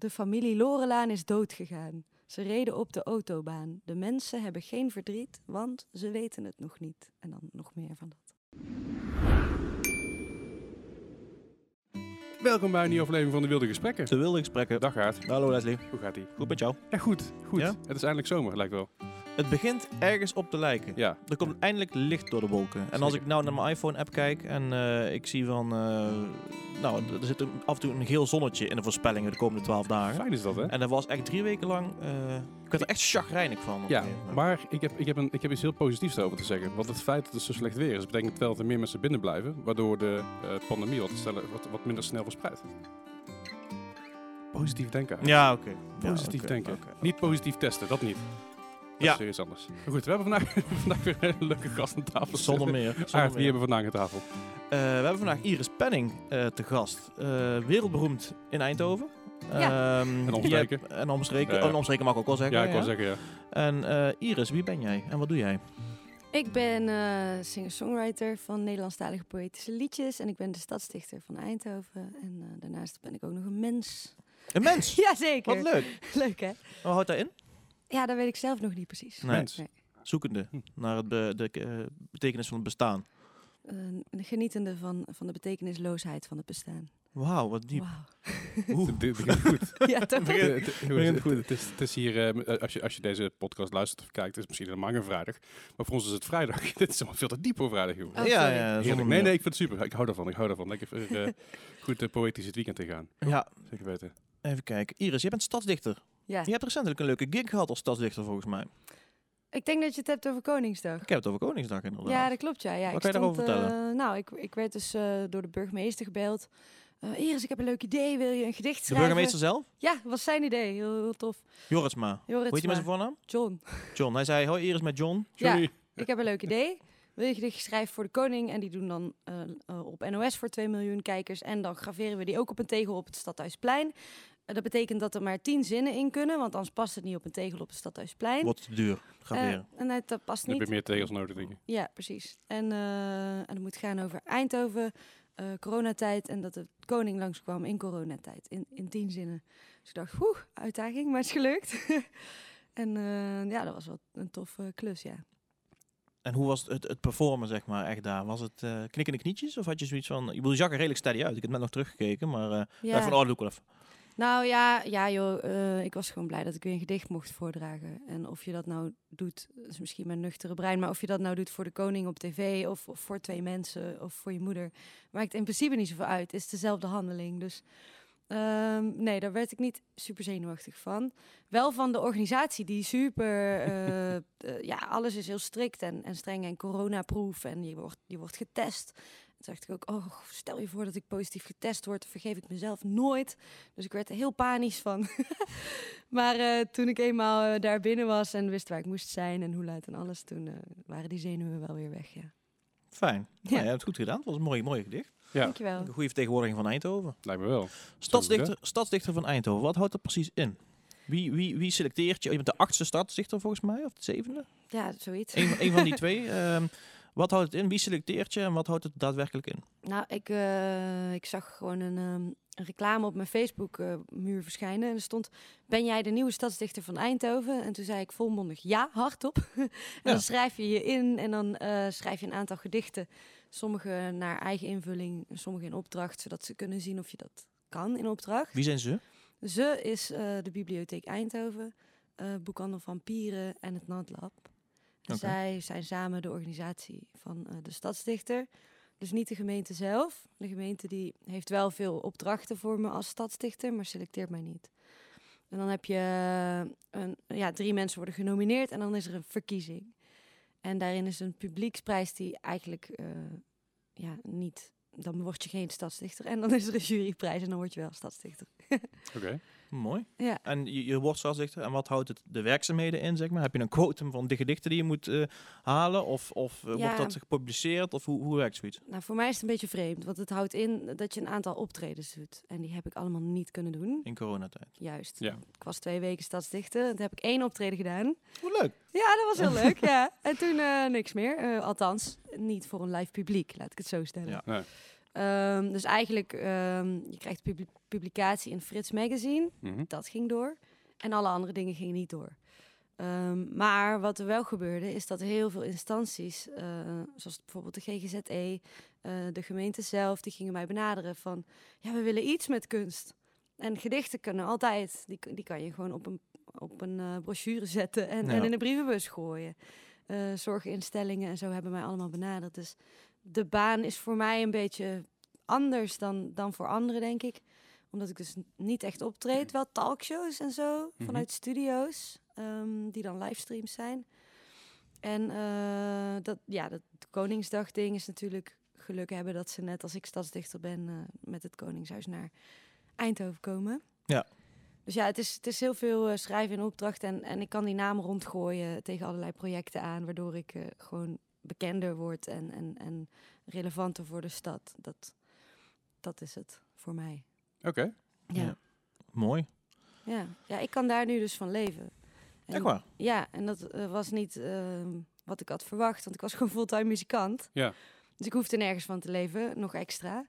De familie Lorelaan is doodgegaan. Ze reden op de autobaan. De mensen hebben geen verdriet, want ze weten het nog niet. En dan nog meer van dat. Welkom bij een nieuwe aflevering van de Wilde Gesprekken. De wilde gesprekken. Dag Aard. Hallo Leslie. Hoe gaat ie? Goed met jou? Ja, goed. Goed. Ja? Het is eindelijk zomer, lijkt wel. Het begint ergens op te lijken. Ja. Er komt eindelijk licht door de wolken. En als ik nou naar mijn iPhone-app kijk en eh, ik zie van... eh, nou, er zit af en toe een geel zonnetje in de voorspellingen de komende 12 dagen. Fijn is dat, hè? En dat was echt drie weken lang... eh, ik werd er echt chagrijnig van. Ja, maar ik heb, ik, heb een, ik heb iets heel positiefs over te zeggen. Want het feit dat het zo slecht weer is, betekent wel dat er meer mensen binnen blijven. Waardoor de pandemie wat, sneller, wat, wat minder snel verspreidt. Positief denken. Ja, oké. Positief denken. Niet positief testen, dat niet. Ja. is serieus anders. Goed, we hebben vandaag, vandaag weer een leuke gast aan tafel. Zonder meer. Zonder Aard, wie hebben we vandaag aan tafel? Eh, we hebben vandaag Iris Penning eh, te gast. Eh, wereldberoemd in Eindhoven. Ja. Ehm, En omstreken. je hebt- En omstreken. Ja, ja. Oh, en omstreken mag ik ook wel zeggen. Ja, ik wil zeggen, ja. En eh, Iris, wie ben jij en wat doe jij? Ik ben eh, singer-songwriter van Nederlandstalige poëtische liedjes. En ik ben de stadsdichter van Eindhoven. En daarnaast ben ik ook nog een mens. Een mens! Jazeker. Wat leuk. Leuk hè? Wat houdt dat in? Ja, dat weet ik zelf nog niet precies. Nee. Mens. Nee. Zoekende Hm. naar het be- de eh, betekenis van het bestaan. Eh, genietende van, van de betekenisloosheid van het bestaan. Wauw, wat diep. Dit begint goed. Ja, toch? Het- het- het- goed. Het is, het is hier, eh, als, je, als je deze podcast luistert of kijkt, is het misschien helemaal geen vrijdag. Maar voor ons is het vrijdag. Dit is allemaal veel te diep voor vrijdag, joh. Oh, ja, sorry. ja, Nee, nee, ik vind het super. Ik hou daarvan. Ik hou daarvan. Lekker eh, goed eh, poëtisch het weekend te gaan. Ja, Zeker weten. even kijken. Iris, jij bent stadsdichter. Ja. Je hebt recentelijk een leuke gig gehad als stadsdichter volgens mij. Ik denk dat je het hebt over Koningsdag. Ik heb het over Koningsdag inderdaad. Ja, dat klopt. Ja. ja Wat ik kan je daarover stond, vertellen? eh, nou, ik, ik werd dus eh, door de burgemeester gebeld. Eh Iris, ik heb een leuk idee. Wil je een gedicht de schrijven? burgemeester zelf? Ja, dat was zijn idee. Heel, heel tof. Jorisma. Hoe heet hij met zijn voornaam? John. John. Hij zei, hoi Iris met John. Ja. Johnny. Ik heb een leuk idee. Wil je een gedicht schrijven voor de koning? En die doen dan op NOS voor 2 miljoen kijkers. En dan graveren we die ook op een tegel op het Stadhuisplein. Dat betekent dat er maar 10 zinnen in kunnen. Want anders past het niet op een tegel op het Stadhuisplein. Wordt te duur. Graveren. Eh, en het dat past Dan heb niet. je meer tegels nodig, denk ik. Ja, precies. En, eh en het moet gaan over Eindhoven, eh, coronatijd en dat de koning langskwam in coronatijd. In, in tien zinnen. Dus ik dacht, oeh, uitdaging, maar het is gelukt. en eh, ja, dat was wel een toffe klus, ja. En hoe was het, het performen, zeg maar, echt daar? Was het eh knikkende knietjes? Of had je zoiets van... Ik bedoel, je zag er redelijk steady uit. Ik heb net nog teruggekeken, maar... eh ja. Van, oh, dat doe ik wel even. Nou ja, ja joh, eh, ik was gewoon blij dat ik weer een gedicht mocht voordragen. En of je dat nou doet, dat is misschien mijn nuchtere brein, maar of je dat nou doet voor de koning op tv of, of voor twee mensen of voor je moeder, maakt in principe niet zoveel uit. Het is dezelfde handeling. Dus ehm, nee, daar werd ik niet super zenuwachtig van. Wel van de organisatie die super, eh, eh, ja, alles is heel strikt en, en streng en coronaproof en je wordt, je wordt getest. Dacht ik ook, oh, stel je voor dat ik positief getest word, vergeef ik mezelf nooit. Dus ik werd er heel panisch van. maar eh, toen ik eenmaal eh, daar binnen was en wist waar ik moest zijn en hoe laat en alles, toen eh, waren die zenuwen wel weer weg, ja. Fijn. Ja. Ja. je hebt het goed gedaan. Het was een mooi, mooi gedicht. Ja, Dankjewel. Een goede vertegenwoordiging van Eindhoven. lijkt me wel. Stadsdichter, stadsdichter van Eindhoven. Wat houdt dat precies in? Wie, wie, wie selecteert je? Je bent de achtste stadsdichter volgens mij, of de zevende? Ja, zoiets. Eén een van die twee. Ehm, wat houdt het in? Wie selecteert je en wat houdt het daadwerkelijk in? Nou, ik, eh, ik zag gewoon een, ehm, een reclame op mijn Facebook-muur verschijnen. En er stond, ben jij de nieuwe stadsdichter van Eindhoven? En toen zei ik volmondig ja, hardop. en Ja. dan schrijf je je in en dan eh, schrijf je een aantal gedichten. Sommige naar eigen invulling, sommige in opdracht. Zodat ze kunnen zien of je dat kan in opdracht. Wie zijn ze? Ze is eh, de Bibliotheek Eindhoven, eh Boekhandel van Pieren en het Natlab. Zij zijn samen de organisatie van eh, de stadsdichter. Dus niet de gemeente zelf. De gemeente die heeft wel veel opdrachten voor me als stadsdichter, maar selecteert mij niet. En dan heb je eh, een, ja, drie mensen worden genomineerd en dan is er een verkiezing. En daarin is een publieksprijs die eigenlijk eh, ja, niet... Dan word je geen stadsdichter. En dan is er een juryprijs en dan word je wel stadsdichter. Oké. Mooi. Ja. En je, je wordt stadsdichter. En wat houdt het de werkzaamheden in, zeg maar? Heb je een quotum van de gedichten die je moet eh, halen? Of, of eh, Ja. wordt dat gepubliceerd? Of hoe, hoe werkt zoiets? Nou, voor mij is het een beetje vreemd, want het houdt in dat je een aantal optredens doet. En die heb ik allemaal niet kunnen doen. In coronatijd. Juist. Ja. Ik was twee weken stadsdichter. Toen heb ik één optreden gedaan. Hoe leuk. Ja, dat was heel leuk. Ja. En toen eh, niks meer. Eh, althans, niet voor een live publiek, laat ik het zo stellen. Ja. Nee. Ehm, dus eigenlijk, ehm, je krijgt publi- publicatie in Frits Magazine. Mhm. Dat ging door. En alle andere dingen gingen niet door. Ehm, maar wat er wel gebeurde, is dat heel veel instanties, eh, zoals bijvoorbeeld de GGZE, eh, de gemeente zelf, die gingen mij benaderen van, ja, we willen iets met kunst. En gedichten kunnen altijd, die, die kan je gewoon op een, op een eh, brochure zetten en, Ja. en in een brievenbus gooien. Zorginstellingen en zo hebben mij allemaal benaderd. Dus de baan is voor mij een beetje anders dan, dan voor anderen, denk ik omdat ik dus niet echt optreed. Wel talkshows en zo, Mhm. vanuit studio's, ehm, die dan livestreams zijn. En eh, dat, ja, dat Koningsdag ding is natuurlijk geluk hebben dat ze net als ik stadsdichter ben eh, met het Koningshuis naar Eindhoven komen. Ja. Dus ja, het is, het is heel veel eh, schrijven in opdracht en, en ik kan die namen rondgooien tegen allerlei projecten aan, waardoor ik gewoon bekender word en, en, en relevanter voor de stad. Dat, dat is het voor mij. Oké. Ja. Ja. Mooi. Ja. ja, ik kan daar nu dus van leven. En- Echt waar? Ja, en dat eh, was niet ehm, wat ik had verwacht, want ik was gewoon fulltime muzikant. Ja. Dus ik hoefde nergens van te leven, nog extra.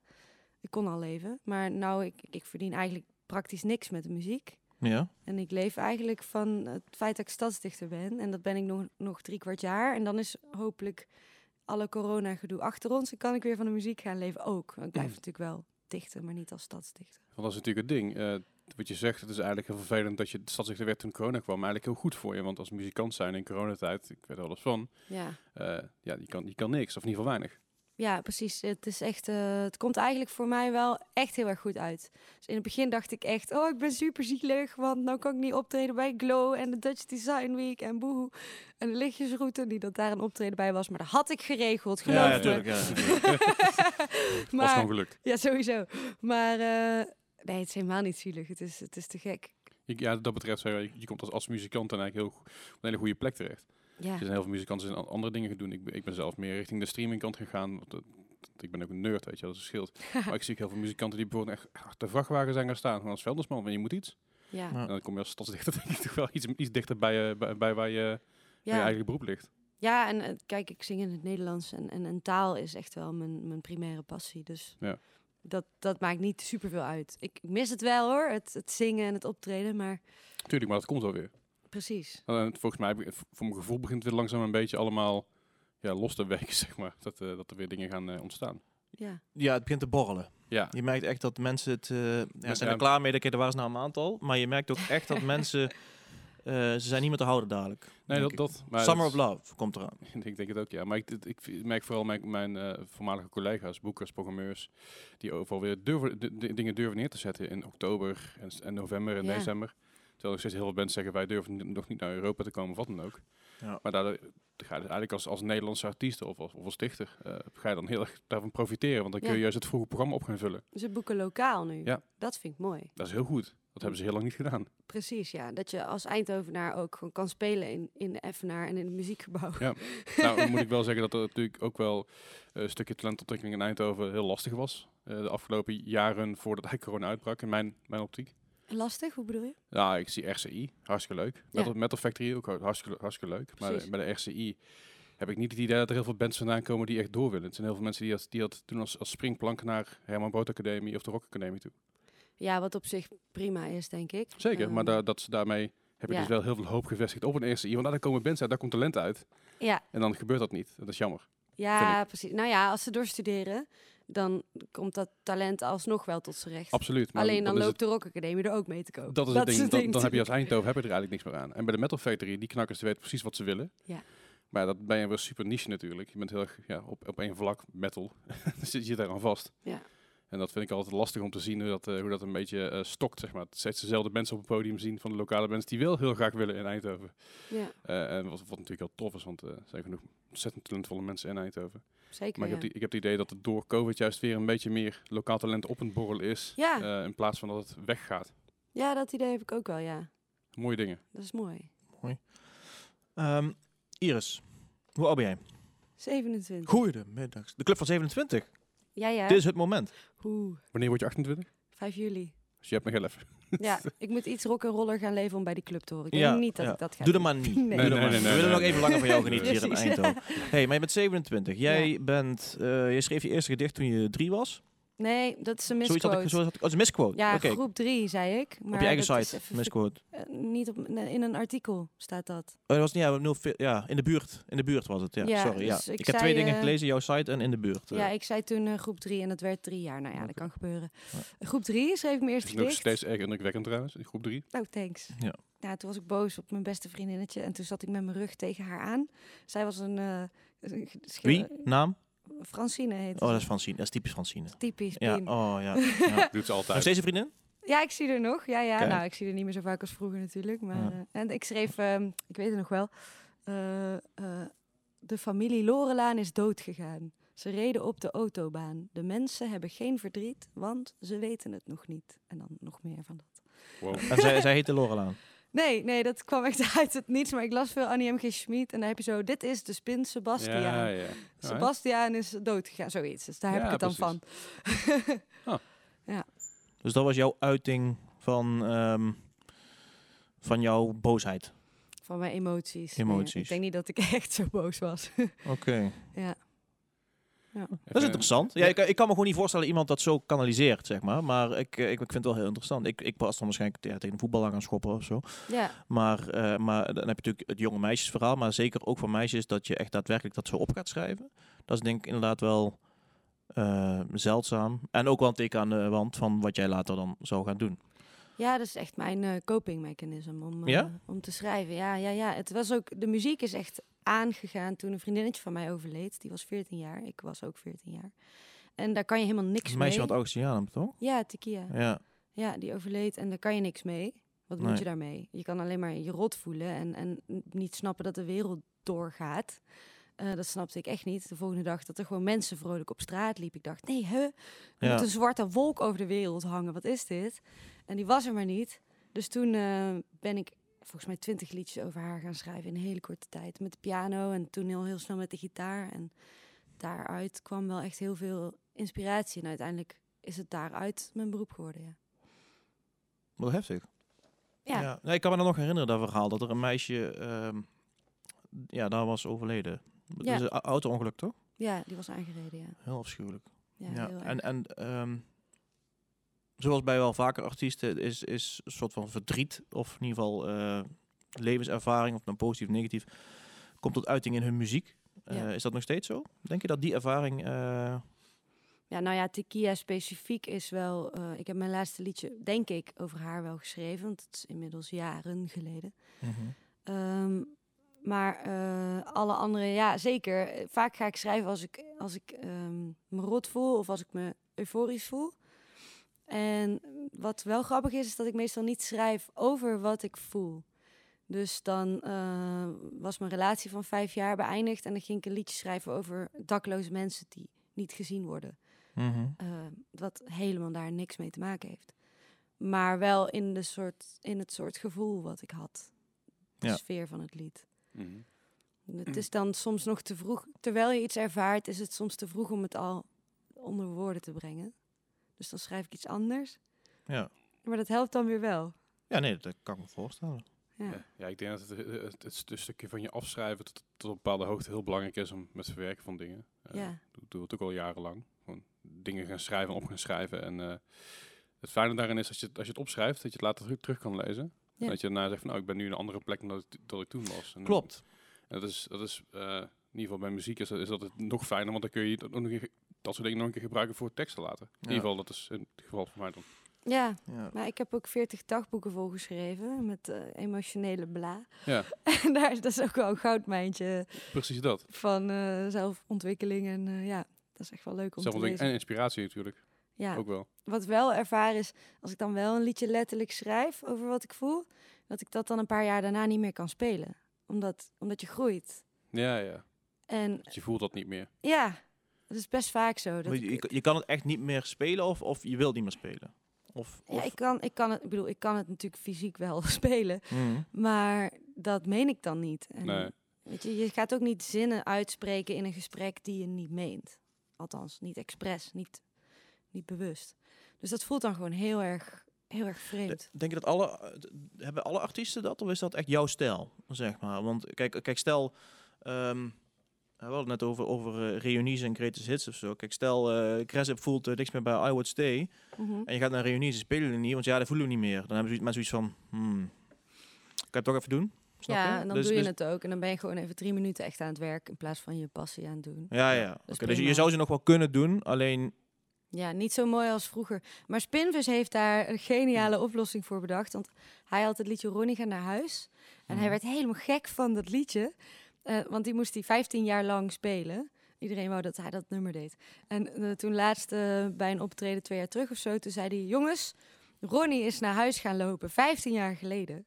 Ik kon al leven, maar nou, ik, ik verdien eigenlijk praktisch niks met de muziek. Ja. En ik leef eigenlijk van het feit dat ik stadsdichter ben. En dat ben ik nog, nog drie kwart jaar. En dan is hopelijk alle corona-gedoe achter ons. En kan ik weer van de muziek gaan leven ook. Want Ik blijf Mm. natuurlijk wel dichten, maar niet als stadsdichter. Want dat is natuurlijk het ding. eh, wat je zegt, het is eigenlijk heel vervelend dat je stadsdichter werd toen corona kwam. Maar eigenlijk heel goed voor je. Want als muzikant zijn in coronatijd, ik weet er alles van. Ja. eh, ja, je kan, je kan niks. Of in ieder geval weinig. Ja, precies. Het is echt. eh, het komt eigenlijk voor mij wel echt heel erg goed uit. Dus in het begin dacht ik echt, oh, ik ben super zielig, want nou kan ik niet optreden bij Glow en de Dutch Design Week en boehoe en de lichtjesroute, die dat daar een optreden bij was, maar dat had ik geregeld, geloof Ja, me. natuurlijk. Ja. was maar gewoon gelukt. ja, sowieso. Maar eh, nee, het is helemaal niet zielig. Het is, het is te gek. Ja, dat betreft, je, je komt als, als muzikant dan eigenlijk heel, op een hele goede plek terecht. Ja, Er zijn heel veel muzikanten die an- andere dingen gaan doen. Ik, ben- ik ben zelf meer richting de streamingkant gegaan. Want dat, dat- ik ben ook een nerd, weet je, dat is een schild. maar ik zie ook heel veel muzikanten die bijvoorbeeld echt achter de vrachtwagen zijn gaan staan. Gewoon als veldersman, want je moet iets. ja, Ja. En dan kom je als stadsdichter denk ik toch wel iets, iets dichter bij, eh, bij, bij waar je, je eigen beroep ligt. ja. En eh, kijk, ik zing in het Nederlands en, en, en taal is echt wel mijn, mijn primaire passie. Dus Ja. dat, dat maakt niet superveel uit. Ik ik mis het wel hoor, het, het zingen en het optreden, maar Tuurlijk, maar dat komt wel weer. Precies. En volgens mij, voor mijn gevoel begint het weer langzaam een beetje allemaal ja, los te werken, zeg maar. Dat, eh, dat er weer dingen gaan eh, ontstaan. Ja, ja, het begint te borrelen. Ja, Je merkt echt dat mensen het... eh ja, Ja, zijn ja. er klaar mee, dat er waren ze nou een aantal. Maar je merkt ook echt dat mensen... eh, ze zijn niet meer te houden dadelijk. nee, dat, dat. Maar Summer dat of Love komt eraan. ik denk het ook, ja. Maar ik, ik, ik merk vooral mijn, mijn eh, voormalige collega's, boekers, programmeurs, die overal weer durven, de, de dingen durven neer te zetten in oktober en, en november en Ja. december. Terwijl nog steeds heel veel mensen zeggen, wij durven nog niet naar Europa te komen, of wat dan ook. Ja. Maar daardoor ga je dus eigenlijk als, als Nederlandse artiest of als, of als dichter, eh, ga je dan heel erg daarvan profiteren. Want dan kun je juist het vroege programma op gaan vullen. ze boeken lokaal nu. Ja. Dat vind ik mooi. Dat is heel goed. Dat hebben ze heel lang niet gedaan. Precies, ja. Dat je als Eindhovenaar ook gewoon kan spelen in, in de Effenaar en in het muziekgebouw. Ja. nou, dan moet ik wel zeggen dat er natuurlijk ook wel eh, een stukje talentontwikkeling in Eindhoven heel lastig was. eh, de afgelopen jaren voordat hij corona uitbrak, in mijn, mijn optiek. Lastig, hoe bedoel je? Ja, ik zie RCI, hartstikke leuk. Metal, Metal Factory ook hartstikke, hartstikke leuk. Maar bij de RCI heb ik niet het idee dat er heel veel bands vandaan komen die echt door willen. Het zijn heel veel mensen die dat, die dat doen als, als springplank naar Herman Brood Academie of de Rock Academie toe. Ja, wat op zich prima is, denk ik. Zeker, maar Ehm, dat ze daarmee heb ik ja. dus wel heel veel hoop gevestigd op een RCI. Want daar komen bands uit, daar komt talent uit. Ja, En dan gebeurt dat niet. Dat is jammer. ja precies. Nou ja, als ze doorstuderen, dan komt dat talent alsnog wel tot z'n recht. Absoluut. Maar Alleen dan loopt de Rock Academie er ook mee te kopen. Dat is het ding. Dan, dan heb je als. Eindhoven heb je er eigenlijk niks meer aan. En bij de Metal Factory, die knakkers die weten precies wat ze willen. Ja. Maar dat ben je wel super niche natuurlijk. Je bent heel erg ja, op, op één vlak, metal. dus je zit daar aan vast. Ja. En dat vind ik altijd lastig om te zien hoe dat, eh, hoe dat een beetje eh, stokt, zeg maar. Steeds dezelfde mensen op het podium zien van de lokale bands die wel heel graag willen in Eindhoven. Ja, Eh, en wat, wat natuurlijk heel tof is, want eh, er zijn genoeg ontzettend talentvolle mensen in Eindhoven. zeker. Maar ik, ja. heb die, ik heb het idee dat het door COVID juist weer een beetje meer lokaal talent op een borrel is. Ja. eh, in plaats van dat het weggaat. ja, dat idee heb ik ook wel, ja. Mooie dingen. Dat is mooi. Ehm, Iris, hoe oud ben jij? 27. Goedemiddag. De Club van 27. Ja, ja. Dit is het moment. Oeh, Wanneer word je 28? 5 juli. Dus je hebt nog heel even. Ja, ik moet iets rock'n'roller gaan leven om bij die club te horen. Ik Ja, denk niet dat ja. ik dat ga Doe dat doen. maar niet. Nee. Doe Nee, dat nee, maar nee, niet. nee, We willen nog even langer van jou genieten hier in. Eindhoven. hey, maar je bent 27. Jij bent, eh, je schreef je eerste gedicht toen je drie was. Nee, dat is een Zoiets had ik, misquote. zo had ik, oh, dat is een misquote. Ja, Oké, groep 3 zei ik. Maar op je eigen site, even misquote. eh, niet op, in een artikel staat dat. Oh, dat was niet, ja, nul ja, in de buurt. In de buurt was het, ja. Ja, Sorry, ja. dus ik Ik, heb zei, twee dingen eh, gelezen, jouw site en in de buurt. eh. Ja, ik zei toen groep 3 en dat werd drie jaar. Nou ja, dat kan gebeuren. Groep 3 schreef ik Dat eerste is nog gedicht. steeds erg indrukwekkend trouwens, in groep 3. Oh, thanks. Ja. Ja, toen was ik boos op mijn beste vriendinnetje en toen zat ik met mijn rug tegen haar aan. Zij was een... eh, Wie? Naam? Francine heet Oh, dat is Francine. Dat is typisch Francine. Typisch, Ja, Pien. oh ja. ja. Doet ze Nog altijd. steeds een vriendin? Ja, ik zie er nog. Ja, ja. Kijk. Nou, ik zie er niet meer zo vaak als vroeger natuurlijk. Maar, Ja. eh, en ik schreef, ehm, ik weet het nog wel, eh, eh, de familie Lorelaan is doodgegaan. Ze reden op de autobaan. De mensen hebben geen verdriet, want ze weten het nog niet. En dan nog meer van dat. Wow. En zij, zij heette Lorelaan. Nee, nee, dat kwam echt uit het niets. Maar ik las veel Annie M. G. Schmid. En dan heb je zo, dit is de spin Sebastiaan. Ja, ja. Sebastiaan is doodgegaan, zoiets. Dus daar heb Ja, ik het dan precies. van. Dus dat was jouw uiting van, ehm, van jouw boosheid. Van mijn emoties. Nee, Emoties. ik denk niet dat ik echt zo boos was. Oké. ja. Dat is interessant. Ja, ik, ik kan me gewoon niet voorstellen iemand dat zo kanaliseert, zeg maar. Maar ik, eh, ik, ik vind het wel heel interessant. Ik, ik was dan waarschijnlijk ja, tegen een voetballer gaan schoppen of zo. ja. Maar, eh, maar dan heb je natuurlijk het jonge meisjesverhaal. Maar zeker ook voor meisjes dat je echt daadwerkelijk dat zo op gaat schrijven. Dat is denk ik inderdaad wel eh, zeldzaam. En ook wel een teken aan de wand van wat jij later dan zou gaan doen. Ja, dat is echt mijn eh coping mechanism om, Ja? om te schrijven. Ja, ja, ja. Het was ook, de muziek is echt aangegaan toen een vriendinnetje van mij overleed. Die was 14 jaar. Ik was ook 14 jaar. En daar kan je helemaal niks Een meisje mee. wat Augustinianum, toch? Ja, Tequila. Ja. Ja, die overleed en daar kan je niks mee. Wat moet je daarmee? Je kan alleen maar je rot voelen en, en niet snappen dat de wereld doorgaat. Eh, dat snapte ik echt niet. De volgende dag dat er gewoon mensen vrolijk op straat liepen. Ik dacht, nee, hè? Er Ja. moet een zwarte wolk over de wereld hangen. Wat is dit? En die was er maar niet. Dus toen eh, ben ik volgens mij twintig liedjes over haar gaan schrijven in een hele korte tijd. Met de piano en toen heel, heel snel met de gitaar. En daaruit kwam wel echt heel veel inspiratie. En uiteindelijk is het daaruit mijn beroep geworden, ja. Wat heftig. Ja, Nee, ik kan me dan nog herinneren dat verhaal. Dat er een meisje, ehm, ja, daar was overleden. Ja. is een auto-ongeluk, toch? Ja, die was aangereden, ja. Heel afschuwelijk. Ja, Ja, heel en, en ehm, zoals bij wel vaker artiesten is, is een soort van verdriet of in ieder geval eh, levenservaring, of dan positief of negatief, komt tot uiting in hun muziek. Eh, Ja. Is dat nog steeds zo? Denk je dat die ervaring... eh, Ja, nou ja, Tequila specifiek is wel... ik heb mijn laatste liedje, denk ik, over haar wel geschreven. Want het is inmiddels jaren geleden. Ehm, maar alle andere, ja, zeker. Vaak ga ik schrijven als ik, als ik ehm, me rot voel of als ik me euforisch voel. En wat wel grappig is, is dat ik meestal niet schrijf over wat ik voel. Dus dan eh, was mijn relatie van vijf jaar beëindigd en dan ging ik een liedje schrijven over dakloze mensen die niet gezien worden. mhm. Eh, wat helemaal daar niks mee te maken heeft. Maar wel in, de soort, in het soort gevoel wat ik had. De Ja. sfeer van het lied. Mhm. Het is dan soms nog te vroeg. Terwijl je iets ervaart, is het soms te vroeg om het al onder woorden te brengen. Dus dan schrijf ik iets anders. Ja. Maar dat helpt dan weer wel. ja, nee, dat kan ik me voorstellen. Ja. Ja. ik denk dat het, het, het, het st- stukje van je afschrijven tot, tot een bepaalde hoogte heel belangrijk is om met verwerken van dingen. Eh, Ja. Ik doe het ook al jarenlang. Gewoon dingen gaan schrijven, op gaan schrijven. En eh, het fijne daarin is als je, het- als je het opschrijft, dat je het later terug, terug kan lezen. Ja. Dat je daarna zegt van, nou, ik ben nu in een andere plek dan dat ik, dat ik toen was. En, Klopt. En dat is, dat is eh, in ieder geval bij muziek is, dat- is dat het nog fijner, want dan kun je dat, ook nog dat soort dingen nog een keer gebruiken voor teksten later. In Ja. ieder geval, dat is in het geval voor mij dan. ja, Ja. maar ik heb ook 40 dagboeken volgeschreven met eh, emotionele bla. Ja, En daar is dat is ook wel een goudmijntje precies dat. van eh, zelfontwikkeling. En eh, ja, dat is echt wel leuk om te lezen. en inspiratie natuurlijk, Ja, ook wel. wat wel ervaar is, als ik dan wel een liedje letterlijk schrijf over wat ik voel, dat ik dat dan een paar jaar daarna niet meer kan spelen. Omdat, omdat je groeit. Ja, ja. En Dus je voelt dat niet meer. ja, dat is best vaak zo. Dat je, je- je kan het echt niet meer spelen of, of je wilt niet meer spelen? Of, ja, of- ik, kan, ik, kan het, ik bedoel, ik kan het natuurlijk fysiek wel spelen, Mhm. maar dat meen ik dan niet. En, Nee. weet je, je gaat ook niet zinnen uitspreken in een gesprek die je niet meent. Althans, niet expres, niet, niet bewust. Dus dat voelt dan gewoon heel erg, heel erg vreemd. Denk je dat alle, hebben alle artiesten dat of is dat echt jouw stijl, zeg maar? Want kijk, kijk stel, ehm, we hadden het net over, over eh, reunies en greatest hits of zo. Kijk, stel, eh Cresip voelt eh, niks meer bij I Would Stay. Mhm. En je gaat naar reunies, ze spelen niet, want ja, dat voelen we niet meer. Dan hebben ze mensen zoiets van, hmm, kan het toch even doen? Snap Ja, je? en dan Dus- doe je dus- het ook. En dan ben je gewoon even drie minuten echt aan het werk in plaats van je passie aan het doen. Ja, ja. Oké, dus je zou ze nog wel kunnen doen, alleen... Ja, niet zo mooi als vroeger. Maar Spinvis heeft daar een geniale oplossing voor bedacht. Want hij had het liedje Ronnie gaat naar huis. En hij Mhm. werd helemaal gek van dat liedje. Eh, want die moest hij 15 jaar lang spelen. Iedereen wou dat hij dat nummer deed. En eh, toen laatst eh, bij een optreden twee jaar terug of zo, toen zei hij... Jongens, Ronnie is naar huis gaan lopen 15 jaar geleden.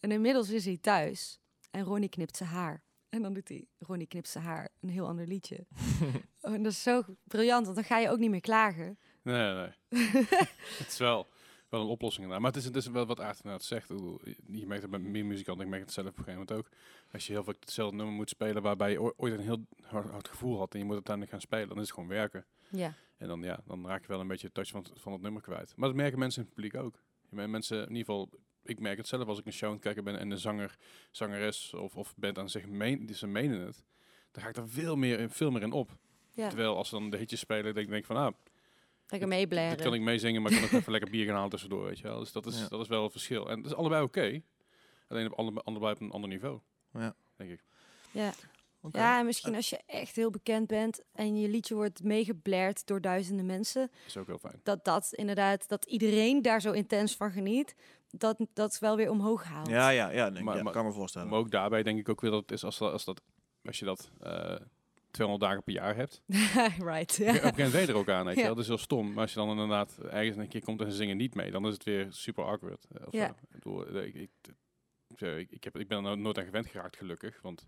En inmiddels is hij thuis. En Ronnie knipt zijn haar. En dan doet hij Ronnie knipt zijn haar. Een heel ander liedje. Oh, en dat is zo briljant, want dan ga je ook niet meer klagen. Nee, nee. het is wel, wel een oplossing inderdaad. Maar het is, het is wel wat Aart inderdaad zegt. Je merkt het bij meer muzikanten, ik merk het zelf op een gegeven moment ook. Als je heel vaak hetzelfde nummer moet spelen waarbij je oo- ooit een heel hard, hard gevoel had en je moet uiteindelijk gaan spelen, dan is het gewoon werken. Ja. En dan, ja, dan raak je wel een beetje het touch van, het- van het nummer kwijt. Maar dat merken mensen in het publiek ook. Mensen, in ieder geval, ik merk het zelf als ik een show aan het kijken ben en de zanger, zangeres of, of band aan zich meen, die ze menen het, dan ga ik er veel meer, in- veel meer in op. ja. Terwijl als ze dan de hitjes spelen, denk ik denk van, ah, Lekker dat meeblaren. kan ik meezingen, maar ik kan ook even lekker bier gaan halen tussendoor, weet je wel. Dus dat is, Ja. dat is wel een verschil. En dat is allebei oké. Alleen op alle, allebei op een ander niveau, Ja. denk ik. Ja. Ja, en misschien als je echt heel bekend bent en je liedje wordt meegeblerd door duizenden mensen, Dat is ook heel fijn. dat dat inderdaad, dat iedereen daar zo intens van geniet, dat dat wel weer omhoog haalt. Ja, ja, ja, denk, Maar- ja maar- kan me voorstellen. Maar ook daarbij denk ik ook weer dat het is als, dat- als, dat, als je dat eh 200 dagen per jaar hebt. right. Op Ja. een gegeven moment er ook aan, weet je wel. Dat is heel stom. Maar als je dan inderdaad ergens een keer komt en ze zingen niet mee, dan is het weer super awkward. eh, Ja. Ik, bedoel, eh, ik, ik, ik, ik, heb, ik ben er nooit aan gewend geraakt, gelukkig. Want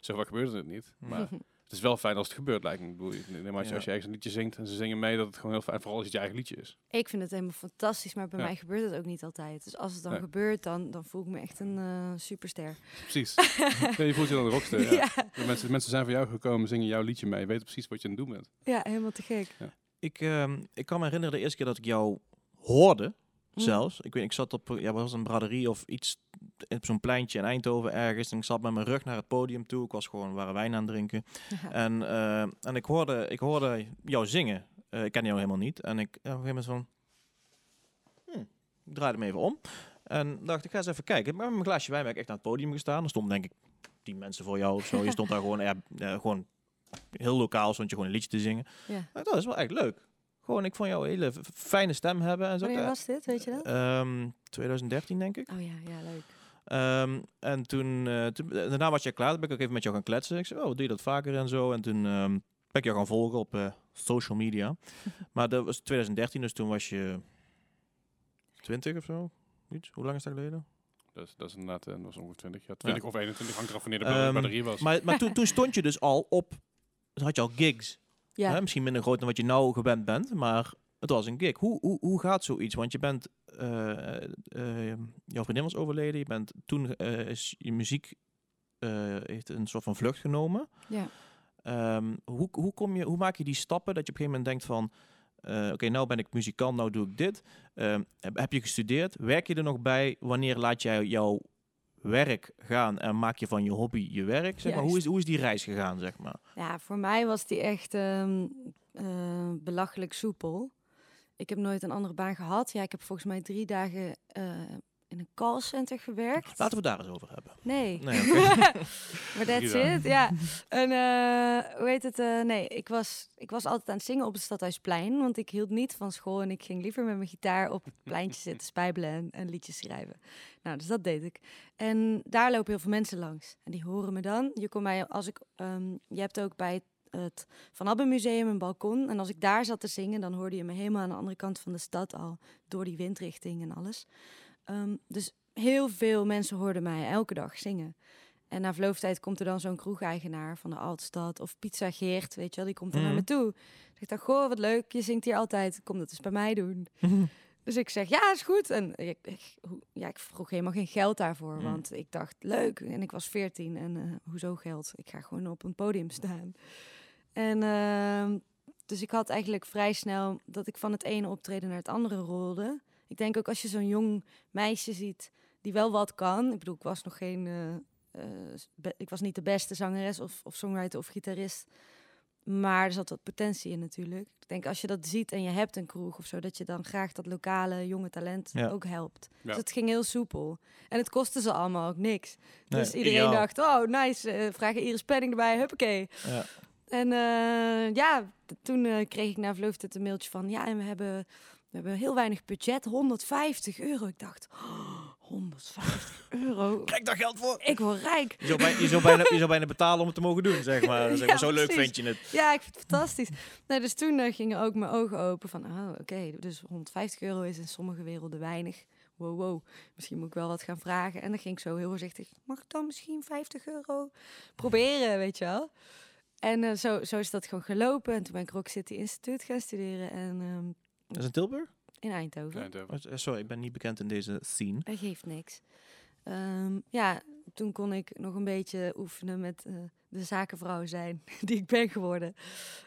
zo vaak gebeurt het niet. Maar het is wel fijn als het gebeurt, lijkt me. Ik bedoel, maar als, je, als je ergens een liedje zingt en ze zingen mee, dat het gewoon heel fijn, vooral als het je eigen liedje is. Ik vind het helemaal fantastisch, maar bij Ja. mij gebeurt het ook niet altijd. Dus als het dan gebeurt, dan, dan voel ik me echt een eh, superster. Precies. ja, je voelt je dan een rockster. Ja. Ja. De mensen, mensen zijn voor jou gekomen, zingen jouw liedje mee, weten precies wat je aan het doen bent. ja, helemaal te gek. Ik, ehm, ik kan me herinneren de eerste keer dat ik jou hoorde, Hm. zelfs. Ik weet, ik zat op, ja, was een braderie of iets op zo'n pleintje in Eindhoven ergens. En ik zat met mijn rug naar het podium toe. Ik was gewoon, waren wijn aan het drinken. En, eh, en ik, hoorde, ik hoorde jou zingen. Eh, ik ken jou helemaal niet. En ik eh, op een gegeven moment van... hm, ik draaide me even om. En dacht, ik ga eens even kijken. Maar met mijn glaasje wijn ben ik echt aan het podium gestaan. Er stonden denk ik tien mensen voor jou of zo. Je stond daar gewoon, ja, gewoon heel lokaal. Stond je gewoon een liedje te zingen. Ja. Dat is wel echt leuk. Gewoon, ik vond jou een hele fijne stem hebben. En zo. Wanneer was dit, weet je dat? Ehm, 2013 denk ik. Oh ja, ja, leuk. Ehm, en toen, eh, toen, eh, daarna was je klaar, toen ben ik ook even met jou gaan kletsen. Ik zei, oh, doe je dat vaker en zo. En toen ehm, ben ik jou gaan volgen op eh, social media. maar dat was 2013, dus toen was je 20 of zo. Iets? Hoe lang is dat geleden? Dus dat is inderdaad dat was ongeveer 20, ja, 20 of 21, hangt eraf wanneer de Ehm, batterie was. Maar, maar toen, toen stond je dus al op, had je al gigs. Ja. Hè? Misschien minder groot dan wat je nou gewend bent, maar het was een gig. Hoe, hoe, hoe gaat zoiets? Want je bent, eh, eh, jouw vriendin was overleden, je bent toen eh, is je muziek heeft een soort van vlucht genomen. ja. Ehm, hoe, hoe, kom je, hoe maak je die stappen dat je op een gegeven moment denkt van, oké, nou ben ik muzikant, nou doe ik dit. Ehm, heb, je gestudeerd? Werk je er nog bij? Wanneer laat jij jouw werk gaan en maak je van je hobby je werk? Zeg maar, hoe, is, hoe is die reis gegaan, zeg maar? Ja, voor mij was die echt ehm, eh, belachelijk soepel. Ik heb nooit een andere baan gehad. Ja, ik heb volgens mij drie dagen eh, in een callcenter gewerkt. Laten we daar eens over hebben. Nee. Nee, oké. maar that's it, ja. En eh, hoe heet het? eh, nee, ik was, ik was altijd aan het zingen op het Stadhuisplein. Want ik hield niet van school en ik ging liever met mijn gitaar op het pleintje zitten spijbelen en, en liedjes schrijven. Nou, dus dat deed ik. En daar lopen heel veel mensen langs. En die horen me dan. Je kon mij, als ik, ehm, je hebt ook bij het Van Abbe Museum een balkon. En als ik daar zat te zingen, dan hoorde je me helemaal aan de andere kant van de stad al. Door die windrichting en alles. Ehm, dus heel veel mensen hoorden mij elke dag zingen. En na verloop van tijd komt er dan zo'n kroegeigenaar van de Altstad of Pizza Geert, weet je wel, die komt dan naar Mhm. me toe. Zegt dan, goh, wat leuk, je zingt hier altijd, kom dat eens bij mij doen. Dus ik zeg, ja, is goed. En ik, ja, ik vroeg helemaal geen geld daarvoor, Mm. want ik dacht, leuk. En ik was veertien en eh, hoezo geld? Ik ga gewoon op een podium staan. En ehm, dus ik had eigenlijk vrij snel dat ik van het ene optreden naar het andere rolde. Ik denk ook als je zo'n jong meisje ziet die wel wat kan. Ik bedoel, ik was nog geen eh, eh, be- ik was niet de beste zangeres of, of songwriter of gitarist. Maar er zat wat potentie in natuurlijk. Ik denk als je dat ziet en je hebt een kroeg of zo, dat je dan graag dat lokale jonge talent Ja. ook helpt. Ja. Dus het ging heel soepel. En het kostte ze allemaal ook niks. Nee, dus iedereen ideaal. dacht, oh nice, eh vragen Iris Penning erbij, huppakee. Ja. En eh, ja, toen eh, kreeg ik na van tijd een mailtje van... ja, en we hebben, we hebben heel weinig budget, 150 euro. Ik dacht, oh, 150 euro? Krijg daar geld voor. Ik word rijk. Je zou, bijna, je, zou bijna, je zou bijna betalen om het te mogen doen, zeg maar. Zeg maar Ja, zo leuk vind je het. Ja, ik vind het fantastisch. Nee, dus toen eh, gingen ook mijn ogen open van... oh, oké, dus 150 euro is in sommige werelden weinig. Wow, wow, misschien moet ik wel wat gaan vragen. En dan ging ik zo heel voorzichtig... mag ik dan misschien 50 euro proberen, weet je wel? En eh, zo, zo is dat gewoon gelopen. En toen ben ik Rock City Instituut gaan studeren. En ehm, Dat is in Tilburg? in Eindhoven. Eindhoven. Oh, Sorry, ik ben niet bekend in deze scene. Dat geeft niks. Ehm, ja, toen kon ik nog een beetje oefenen met eh, de zakenvrouw zijn die ik ben geworden.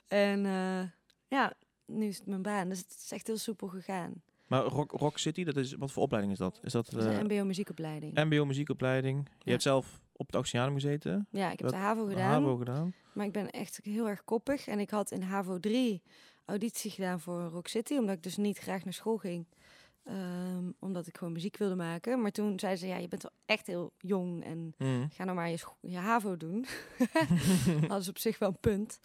En eh, ja, nu is het mijn baan. Dus het is echt heel soepel gegaan. Maar Rock, Rock City, dat is, wat voor opleiding is dat? Is dat Het is eh, een mbo muziekopleiding. MBO muziekopleiding? Je Ja. hebt zelf op het Oceanum gezeten? ja, ik heb de HAVO gedaan. HAVO gedaan? Maar ik ben echt heel erg koppig. En ik had in HAVO 3 auditie gedaan voor Rock City. Omdat ik dus niet graag naar school ging. Ehm, omdat ik gewoon muziek wilde maken. Maar toen zei ze, ja, je bent wel echt heel jong. En Mhm. ga nou maar je, HAVO doen. Hadden ze op zich wel een punt.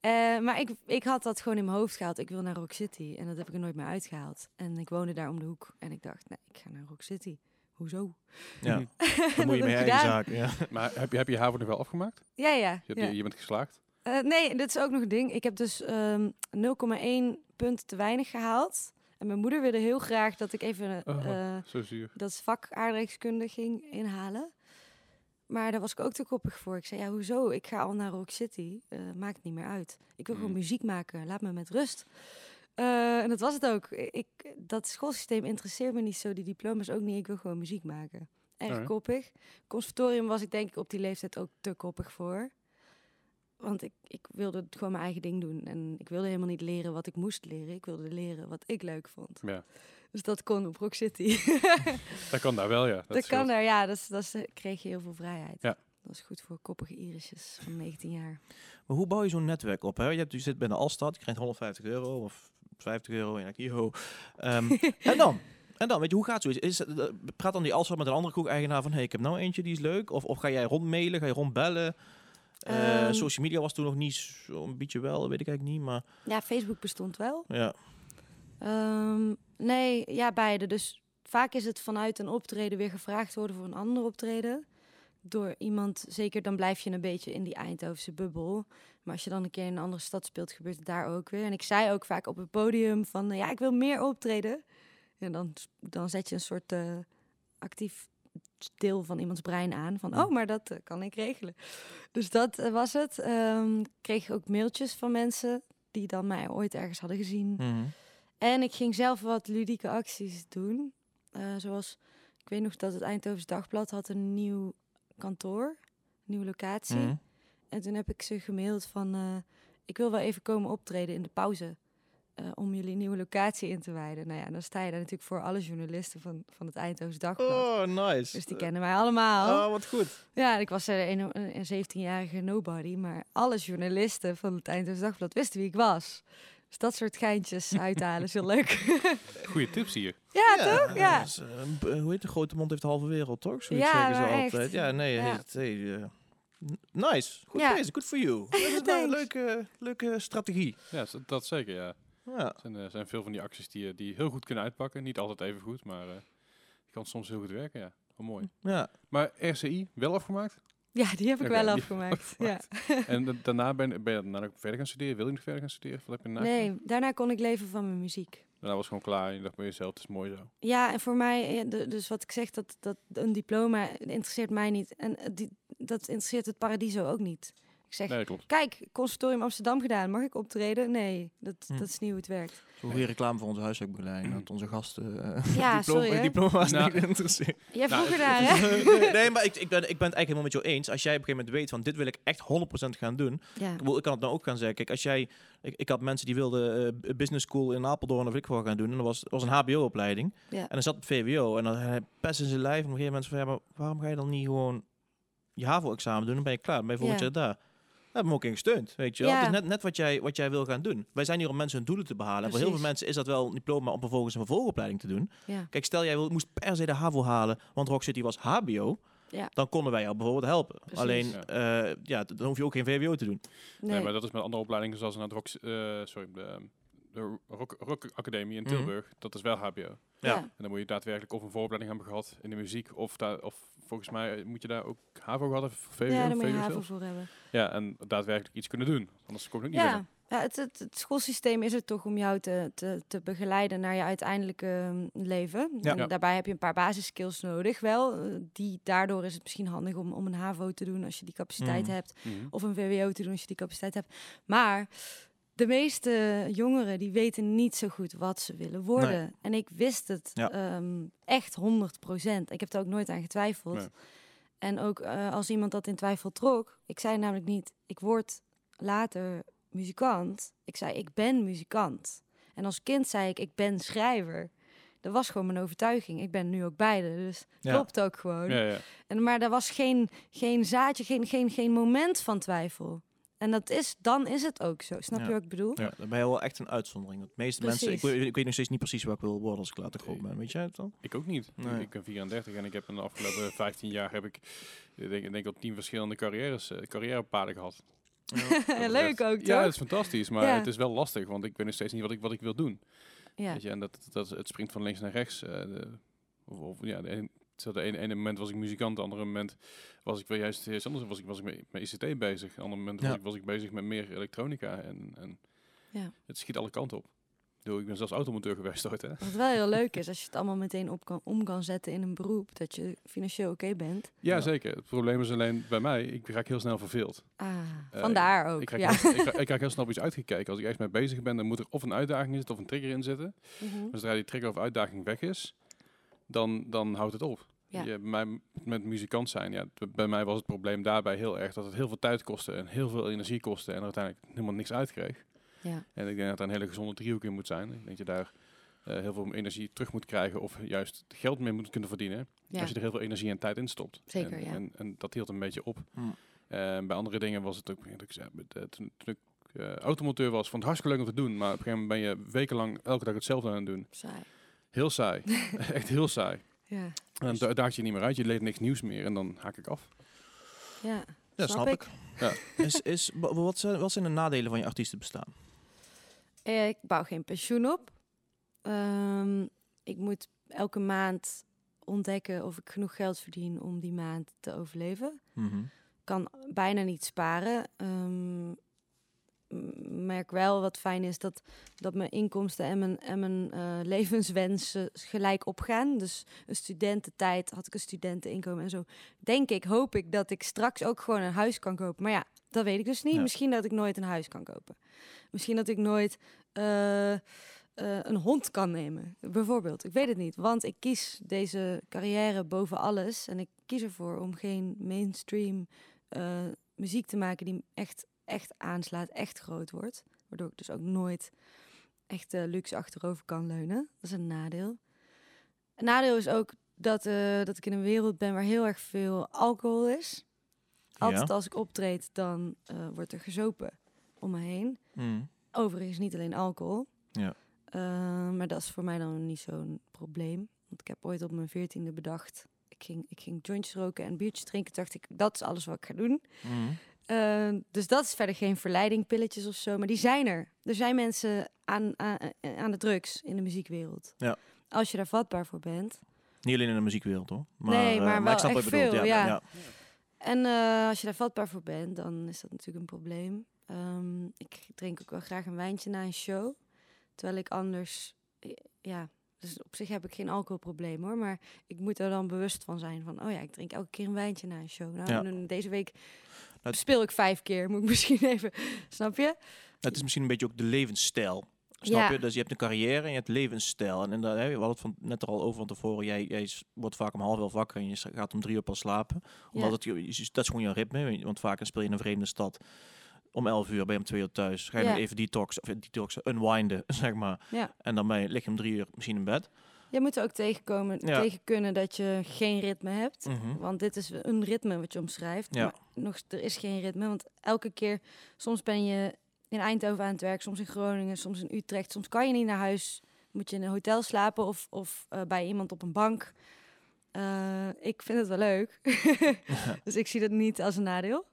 Eh, maar ik, ik had dat gewoon in mijn hoofd gehaald. Ik wil naar Rock City. En dat heb ik er nooit meer uitgehaald. En ik woonde daar om de hoek. En ik dacht, nee, ik ga naar Rock City. Hoezo? Ja, dan moet je mee eigen zaak. Ja. Maar heb je, heb je HAVO nog wel afgemaakt? Ja, ja. Je, hebt, ja. je, je bent geslaagd? Eh, nee, dit is ook nog een ding. Ik heb dus ehm 0,1 punt te weinig gehaald. En mijn moeder wilde heel graag dat ik even Zo zuur. dat vak aardrijkskunde ging inhalen. Maar daar was ik ook te koppig voor. Ik zei, ja, hoezo? Ik ga al naar Rock City. Eh, maakt het niet meer uit. Ik wil gewoon Hmm. muziek maken. Laat me met rust. Eh, en dat was het ook. Ik, dat schoolsysteem interesseert me niet zo. Die diploma's ook niet. Ik wil gewoon muziek maken. Erg koppig. Conservatorium was ik denk ik op die leeftijd ook te koppig voor. Want ik, ik wilde gewoon mijn eigen ding doen. En ik wilde helemaal niet leren wat ik moest leren. Ik wilde leren wat ik leuk vond. Ja. Dus dat kon op Rock City. Dat kan daar wel, ja. Dat, kan daar, ja. Dat, is- dat is- kreeg je heel veel vrijheid. Ja. Dat is goed voor koppige Irisjes van 19 jaar. Maar hoe bouw je zo'n netwerk op? Hè? Je, hebt, je zit bij de Alstad, je krijgt 150 euro of 50 euro. En, yo. Ehm, en dan? En dan, weet je, hoe gaat zoiets? Is, eh, praat dan die Alstad met een andere kroeg-eigenaar van... hey, ik heb nou eentje, die is leuk. Of, of ga jij rondmailen, ga je rondbellen? Eh, Ehm. social media was toen nog niet zo'n beetje wel, weet ik eigenlijk niet. Maar Ja, Facebook bestond wel. ja, Ehm, nee, ja, beide. Dus vaak is het vanuit een optreden weer gevraagd worden voor een ander optreden. Door iemand, zeker dan blijf je een beetje in die Eindhovense bubbel. Maar als je dan een keer in een andere stad speelt, gebeurt het daar ook weer. En ik zei ook vaak op het podium van, eh, ja, ik wil meer optreden. En dan, dan zet je een soort eh, actief deel van iemands brein aan. Van, oh, maar dat eh, kan ik regelen. Dus dat was het. Ehm kreeg ook mailtjes van mensen die dan mij ooit ergens hadden gezien. Mhm. En ik ging zelf wat ludieke acties doen. Zoals, ik weet nog dat het Eindhovens Dagblad had een nieuw kantoor, een nieuwe locatie. Mhm. En toen heb ik ze gemaild van, eh, ik wil wel even komen optreden in de pauze. eh, om jullie nieuwe locatie in te wijden. Nou ja, dan sta je daar natuurlijk voor alle journalisten van, van het Eindhovens Dagblad. Oh, nice. Dus die kennen mij allemaal. Oh, wat goed. Ja, ik was er een, een 17-jarige nobody, maar alle journalisten van het Eindhovens Dagblad wisten wie ik was. Dus dat soort geintjes uithalen is heel leuk. Goeie tips hier. ja, toch? Ja. is, eh, hoe heet de grote mond heeft de halve wereld, toch? Zoiets Ja, zeggen ze altijd. echt. Ja, nee, Ja. hey, n- nice. Goed Ja. bezig, good for you. Dat is een leuke, leuke strategie. Ja, dat, zeker, ja. Ja. Er zijn, eh, zijn veel van die acties die, eh, die heel goed kunnen uitpakken. Niet altijd even goed, maar eh het kan soms heel goed werken, ja. Wel mooi. ja. Maar RCI, wel afgemaakt? Ja, die heb ik wel afgemaakt. Ja. en da- daarna ben, ben je daarna ook verder gaan studeren? Wil je nog verder gaan studeren? Wat heb je daarna gedaan? Nee, daarna kon ik leven van mijn muziek. Daarna was gewoon klaar je dacht bij jezelf, het is mooi zo. Ja, en voor mij, dus wat ik zeg, dat, dat een diploma interesseert mij niet. En eh, dat interesseert het Paradiso ook niet. Ik zeg, Nee, kijk, conservatorium Amsterdam gedaan, mag ik optreden? Nee, dat, Hm. dat is niet hoe het werkt. Zo weer reclame voor onze huiswerkbegeleiding. Dat onze gasten eh, Ja, diploma, sorry, hè? diploma's Nou, niet interesseren. Jij Nou, vroeg het- ernaar, hè? nee, maar ik, ik, ben, ik ben het eigenlijk helemaal met jou eens. Als jij op een gegeven moment weet van dit wil ik echt 100% gaan doen. Ja. Ik, bedoel, ik kan het nou ook gaan zeggen. Kijk, als jij, ik, ik had mensen die wilden eh, business school in Apeldoorn of ik wat gaan doen. En dat was, was een HBO-opleiding. Ja. En dan zat op VWO. En dan hij pest in zijn lijf. En op een gegeven moment van ja, maar waarom ga je dan niet gewoon je HAVO-examen doen, dan ben je klaar. Dan ben je volgend Ja. jaar daar. Daar hebben hem ook in gesteund, weet je wel. Ja. Het is net, net wat, jij, wat jij wil gaan doen. Wij zijn hier om mensen hun doelen te behalen. En voor heel veel mensen is dat wel een diploma om vervolgens een vervolgopleiding te doen. Ja. Kijk, stel jij wil, moest per se de HAVO halen, want Rock City was HBO. Ja. Dan konden wij jou bijvoorbeeld helpen. Precies. Alleen, Ja. eh, ja, dan hoef je ook geen VWO te doen. Nee. Nee. maar dat is met andere opleidingen zoals naar de Rock, eh, sorry, de, de Rock, Rock Academie in Mhm. Tilburg. Dat is wel HBO. En Ja. dan moet je daadwerkelijk of een vooropleiding hebben gehad in de muziek. Of, daar, of volgens mij moet je daar ook HAVO gehad hebben. of VWO, Ja, daar moet je HAVO voor hebben. Ja, en daadwerkelijk iets kunnen doen. Anders kom je ook niet. Ja, ja het, het, het schoolsysteem is er toch om jou te, te, te begeleiden naar je uiteindelijke mm, leven. Ja. En Ja. daarbij heb je een paar basiskills nodig wel. eh, Die, daardoor is het misschien handig om, om een HAVO te doen als je die capaciteit Mhm. hebt. Mhm. Of een VWO te doen als je die capaciteit hebt. Maar de meeste jongeren die weten niet zo goed wat ze willen worden. En ik wist het Ja. ehm, echt 100% Ik heb er ook nooit aan getwijfeld. Nee. En ook eh, als iemand dat in twijfel trok, ik zei namelijk niet, ik word later muzikant. Ik zei, ik ben muzikant. En als kind zei ik, ik ben schrijver. Dat was gewoon mijn overtuiging. Ik ben nu ook beide, dus Ja. klopt ook gewoon. Ja, ja. En, maar er was geen, geen zaadje, geen, geen, geen moment van twijfel. En dat is, dan is het ook zo. Snap Ja. je wat ik bedoel? Ja, dan ben je wel echt een uitzondering. De meeste mensen, ik, ik weet nog steeds niet precies waar ik wil worden als ik later groot ben. Weet jij het dan? Ik ook niet. Nee. Ik ben 34 en ik heb in de afgelopen 15 jaar heb ik, denk, ik denk al 10 verschillende carrières, eh, carrièrepaden gehad. Dat Leuk ook, Ja, toch? het is fantastisch, maar Ja. het is wel lastig, want ik weet nog steeds niet wat ik, wat ik wil doen. Ja. Weet je, en dat, dat, het springt van links naar rechts. eh, de, of, of, ja, de de ene, ene moment was ik muzikant, de andere moment was ik wel juist iets anders. Was ik, was ik met, met ICT bezig. De andere moment was, ik, was ik bezig met meer elektronica. En, en Ja. het schiet alle kanten op. Ik, bedoel, ik ben zelfs automonteur geweest ooit, hè. Wat wel heel leuk is, als je het allemaal meteen op kan, om kan zetten in een beroep, dat je financieel oké bent. Ja, Ja. zeker. Het probleem is alleen bij mij, ik raak heel snel verveeld. Ah, Eh, vandaar ook. Ik raak, ja. heel, ik, raak, ik raak heel snel op iets uitgekeken. Als ik echt mee bezig ben, dan moet er of een uitdaging in zitten of een trigger in zitten. Maar zodra die trigger of uitdaging weg is, dan, dan houdt het op. Ja. Je, mij, met muzikant zijn, ja, bij mij was het probleem daarbij heel erg dat het heel veel tijd kostte en heel veel energie kostte en er uiteindelijk helemaal niks uitkreeg. Ja. En ik denk dat er een hele gezonde driehoek in moet zijn. Ik denk dat je daar eh, heel veel energie terug moet krijgen of juist geld mee moet kunnen verdienen. Ja. Als je er heel veel energie en tijd in stopt. Zeker, en, ja. en, en dat hield een beetje op. Hmm. En bij andere dingen was het ook, ik zei, eh, toen, toen ik eh, automonteur was, vond het hartstikke leuk om te doen. Maar op een gegeven moment ben je wekenlang elke dag hetzelfde aan het doen. Saai. Heel saai. Echt heel saai. Ja. En dan da- daag je niet meer uit, je leert niks nieuws meer en dan haak ik af. Ja. Ja, snap, ik. Ja. Is, is, wa- wat, zijn, wat zijn de nadelen van je artiestenbestaan? Eh, Ik bouw geen pensioen op. Ehm, ik moet elke maand ontdekken of ik genoeg geld verdien om die maand te overleven. Mhm. kan bijna niet sparen. Ehm, merk wel wat fijn is dat, dat mijn inkomsten en mijn, en mijn eh, levenswensen gelijk opgaan. Dus een studententijd had ik een studenteninkomen en zo. Denk ik, hoop ik dat ik straks ook gewoon een huis kan kopen. Maar ja, dat weet ik dus niet. Ja. Misschien dat ik nooit een huis kan kopen. Misschien dat ik nooit eh, eh, een hond kan nemen, bijvoorbeeld. Ik weet het niet, want ik kies deze carrière boven alles. En ik kies ervoor om geen mainstream muziek te maken die echt, echt aanslaat, echt groot wordt. Waardoor ik dus ook nooit echt eh, luxe achterover kan leunen. Dat is een nadeel. Een nadeel is ook dat, eh, dat ik in een wereld ben waar heel erg veel alcohol is. Altijd Ja. als ik optreed, dan eh, wordt er gezopen om me heen. Mhm. Overigens niet alleen alcohol. Ja. Eh, maar dat is voor mij dan niet zo'n probleem. Want ik heb ooit op mijn veertiende bedacht... Ik ging, ik ging jointjes roken en biertjes drinken. Toen dacht ik, dat is alles wat ik ga doen. Mhm. Eh, dus dat is verder geen verleiding, pilletjes of zo. Maar die zijn er. Er zijn mensen aan, aan, aan de drugs in de muziekwereld. Ja. Als je daar vatbaar voor bent. Niet alleen in de muziekwereld hoor. Maar, Nee, eh, maar ik snap wat echt je bedoelt. veel, ja. ja. En eh, als je daar vatbaar voor bent, dan is dat natuurlijk een probleem. Ehm, ik drink ook wel graag een wijntje na een show. Terwijl ik anders, eh, ja, dus op zich heb ik geen alcoholprobleem hoor. Maar ik moet er dan bewust van zijn van, oh ja, ik drink elke keer een wijntje na een show. Nou, Ja. deze week Dat- speel ik vijf keer, moet ik misschien even, snap je? Het is misschien een beetje ook de levensstijl. Snap Ja. je? Dus je hebt een carrière en je hebt levensstijl. En inderdaad, hè, we hadden het van, net er al over van tevoren. Jij, jij wordt vaak om half elf wakker en je gaat om drie uur pas slapen. Omdat Ja. het, je- je- dat is gewoon je ritme. je, Want vaak speel je in een vreemde stad. Om 11 uur ben je om twee uur thuis. Ga je Ja. even detox, of eh, detox, unwinden, zeg maar. Ja, En dan ben je, lig je om drie uur misschien in bed. Je moet er ook tegenkomen, Ja. tegen kunnen dat je geen ritme hebt. Mhm. Want dit is een ritme wat je omschrijft. Ja. Maar nog, er is geen ritme. Want elke keer, soms ben je in Eindhoven aan het werk, soms in Groningen, soms in Utrecht. Soms kan je niet naar huis. Moet je in een hotel slapen of, of eh, bij iemand op een bank. Eh, ik vind het wel leuk. dus ik zie dat niet als een nadeel.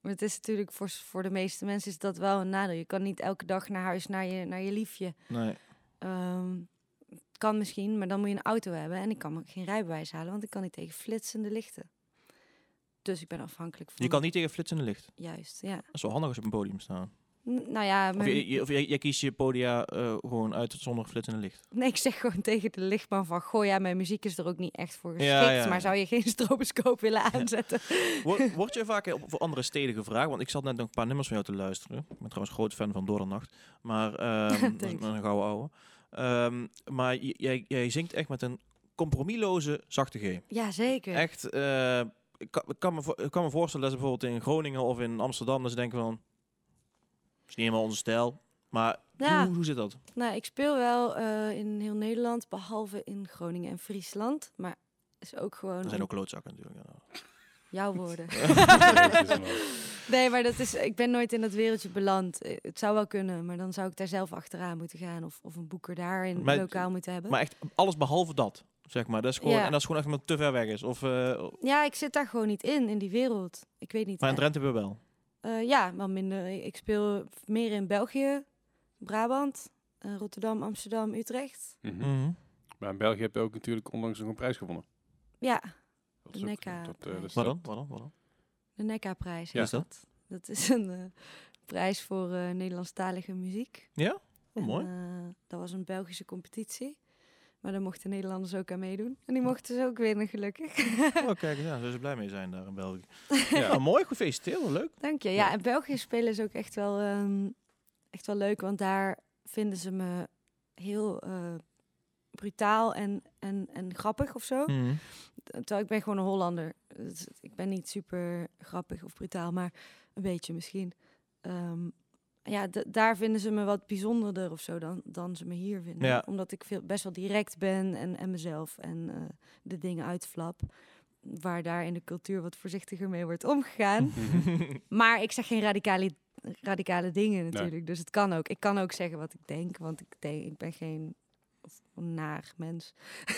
Maar het is natuurlijk voor, voor de meeste mensen is dat wel een nadeel. Je kan niet elke dag naar huis naar je, naar je liefje. Nee. Ehm, kan misschien, maar dan moet je een auto hebben. En ik kan geen rijbewijs halen, want ik kan niet tegen flitsende lichten. Dus ik ben afhankelijk van... Je kan niet tegen flitsende licht. Juist, ja. Dat is wel handig als je op een podium staat. N- nou ja, Of, je, je- of jij, jij kiest je podia eh, gewoon uit zonder flitsende licht. nee, ik zeg gewoon tegen de lichtman van... Goh, ja, mijn muziek is er ook niet echt voor geschikt. Ja, ja, Maar zou je geen stroboscoop willen aanzetten? Word, word je vaak op, voor andere steden gevraagd? Want ik zat net nog een paar nummers van jou te luisteren. Ik ben trouwens groot fan van Doordernacht. Maar ehm, is Thanks. een gouden ouwe. Ehm, maar jij, jij zingt echt met een compromisloze zachte G. Ja, zeker. Echt, eh, ik, kan, kan me, kan me voorstellen dat ze bijvoorbeeld in Groningen of in Amsterdam... dat ze denken van, is niet helemaal onze stijl. Maar Ja. hoe, hoe zit dat? Nou, ik speel wel eh, in heel Nederland, behalve in Groningen en Friesland. Maar is ook gewoon Er zijn ook klootzakken natuurlijk. ja. Jouw woorden. Nee, maar dat is, ik ben nooit in dat wereldje beland. Eh, Het zou wel kunnen, maar dan zou ik daar zelf achteraan moeten gaan. Of, of een boeker daar in Maar- lokaal moeten hebben. Maar echt alles behalve dat, zeg maar. Dat is gewoon, Ja. En dat is gewoon echt omdat het te ver weg is. Of, eh, ja, ik zit daar gewoon niet in, in die wereld. Ik weet niet. maar in Drenthe weer wel. eh, ja, wel minder. Ik speel meer in België, Brabant, eh, Rotterdam, Amsterdam, Utrecht. Mhm. Mhm. Maar in België heb je ook natuurlijk onlangs nog een prijs gewonnen. Ja, De dat, eh, prijs. Wat dat- dan? Wat dan? Wat dan? de Nekka-prijs. Ja. is dat. Dat is een eh, prijs voor eh Nederlandstalige muziek. Ja? Oh, En, mooi. eh, dat was een Belgische competitie. Maar daar mochten Nederlanders ook aan meedoen. En die mochten ze ook winnen, gelukkig. Oh, kijk, ja, zullen ze blij mee zijn daar in België. Ja. Ja, mooi, gefeliciteerd, leuk. Dank je. Ja, Ja. en België spelen is ook echt wel, ehm, echt wel leuk. Want daar vinden ze me heel eh, brutaal en, en, en grappig of zo. Mhm. Terwijl ik ben gewoon een Hollander. Dus ik ben niet super grappig of brutaal, maar een beetje misschien. Ehm, ja, daar vinden ze me wat bijzonderder of zo dan, dan ze me hier vinden. Ja. Omdat ik veel, best wel direct ben en, en mezelf en eh, de dingen uitflap. Waar daar in de cultuur wat voorzichtiger mee wordt omgegaan. Maar ik zeg geen radicale, radicale dingen natuurlijk. Dus het kan ook. Ik kan ook zeggen wat ik denk, want ik, denk, ik ben geen een naar mens.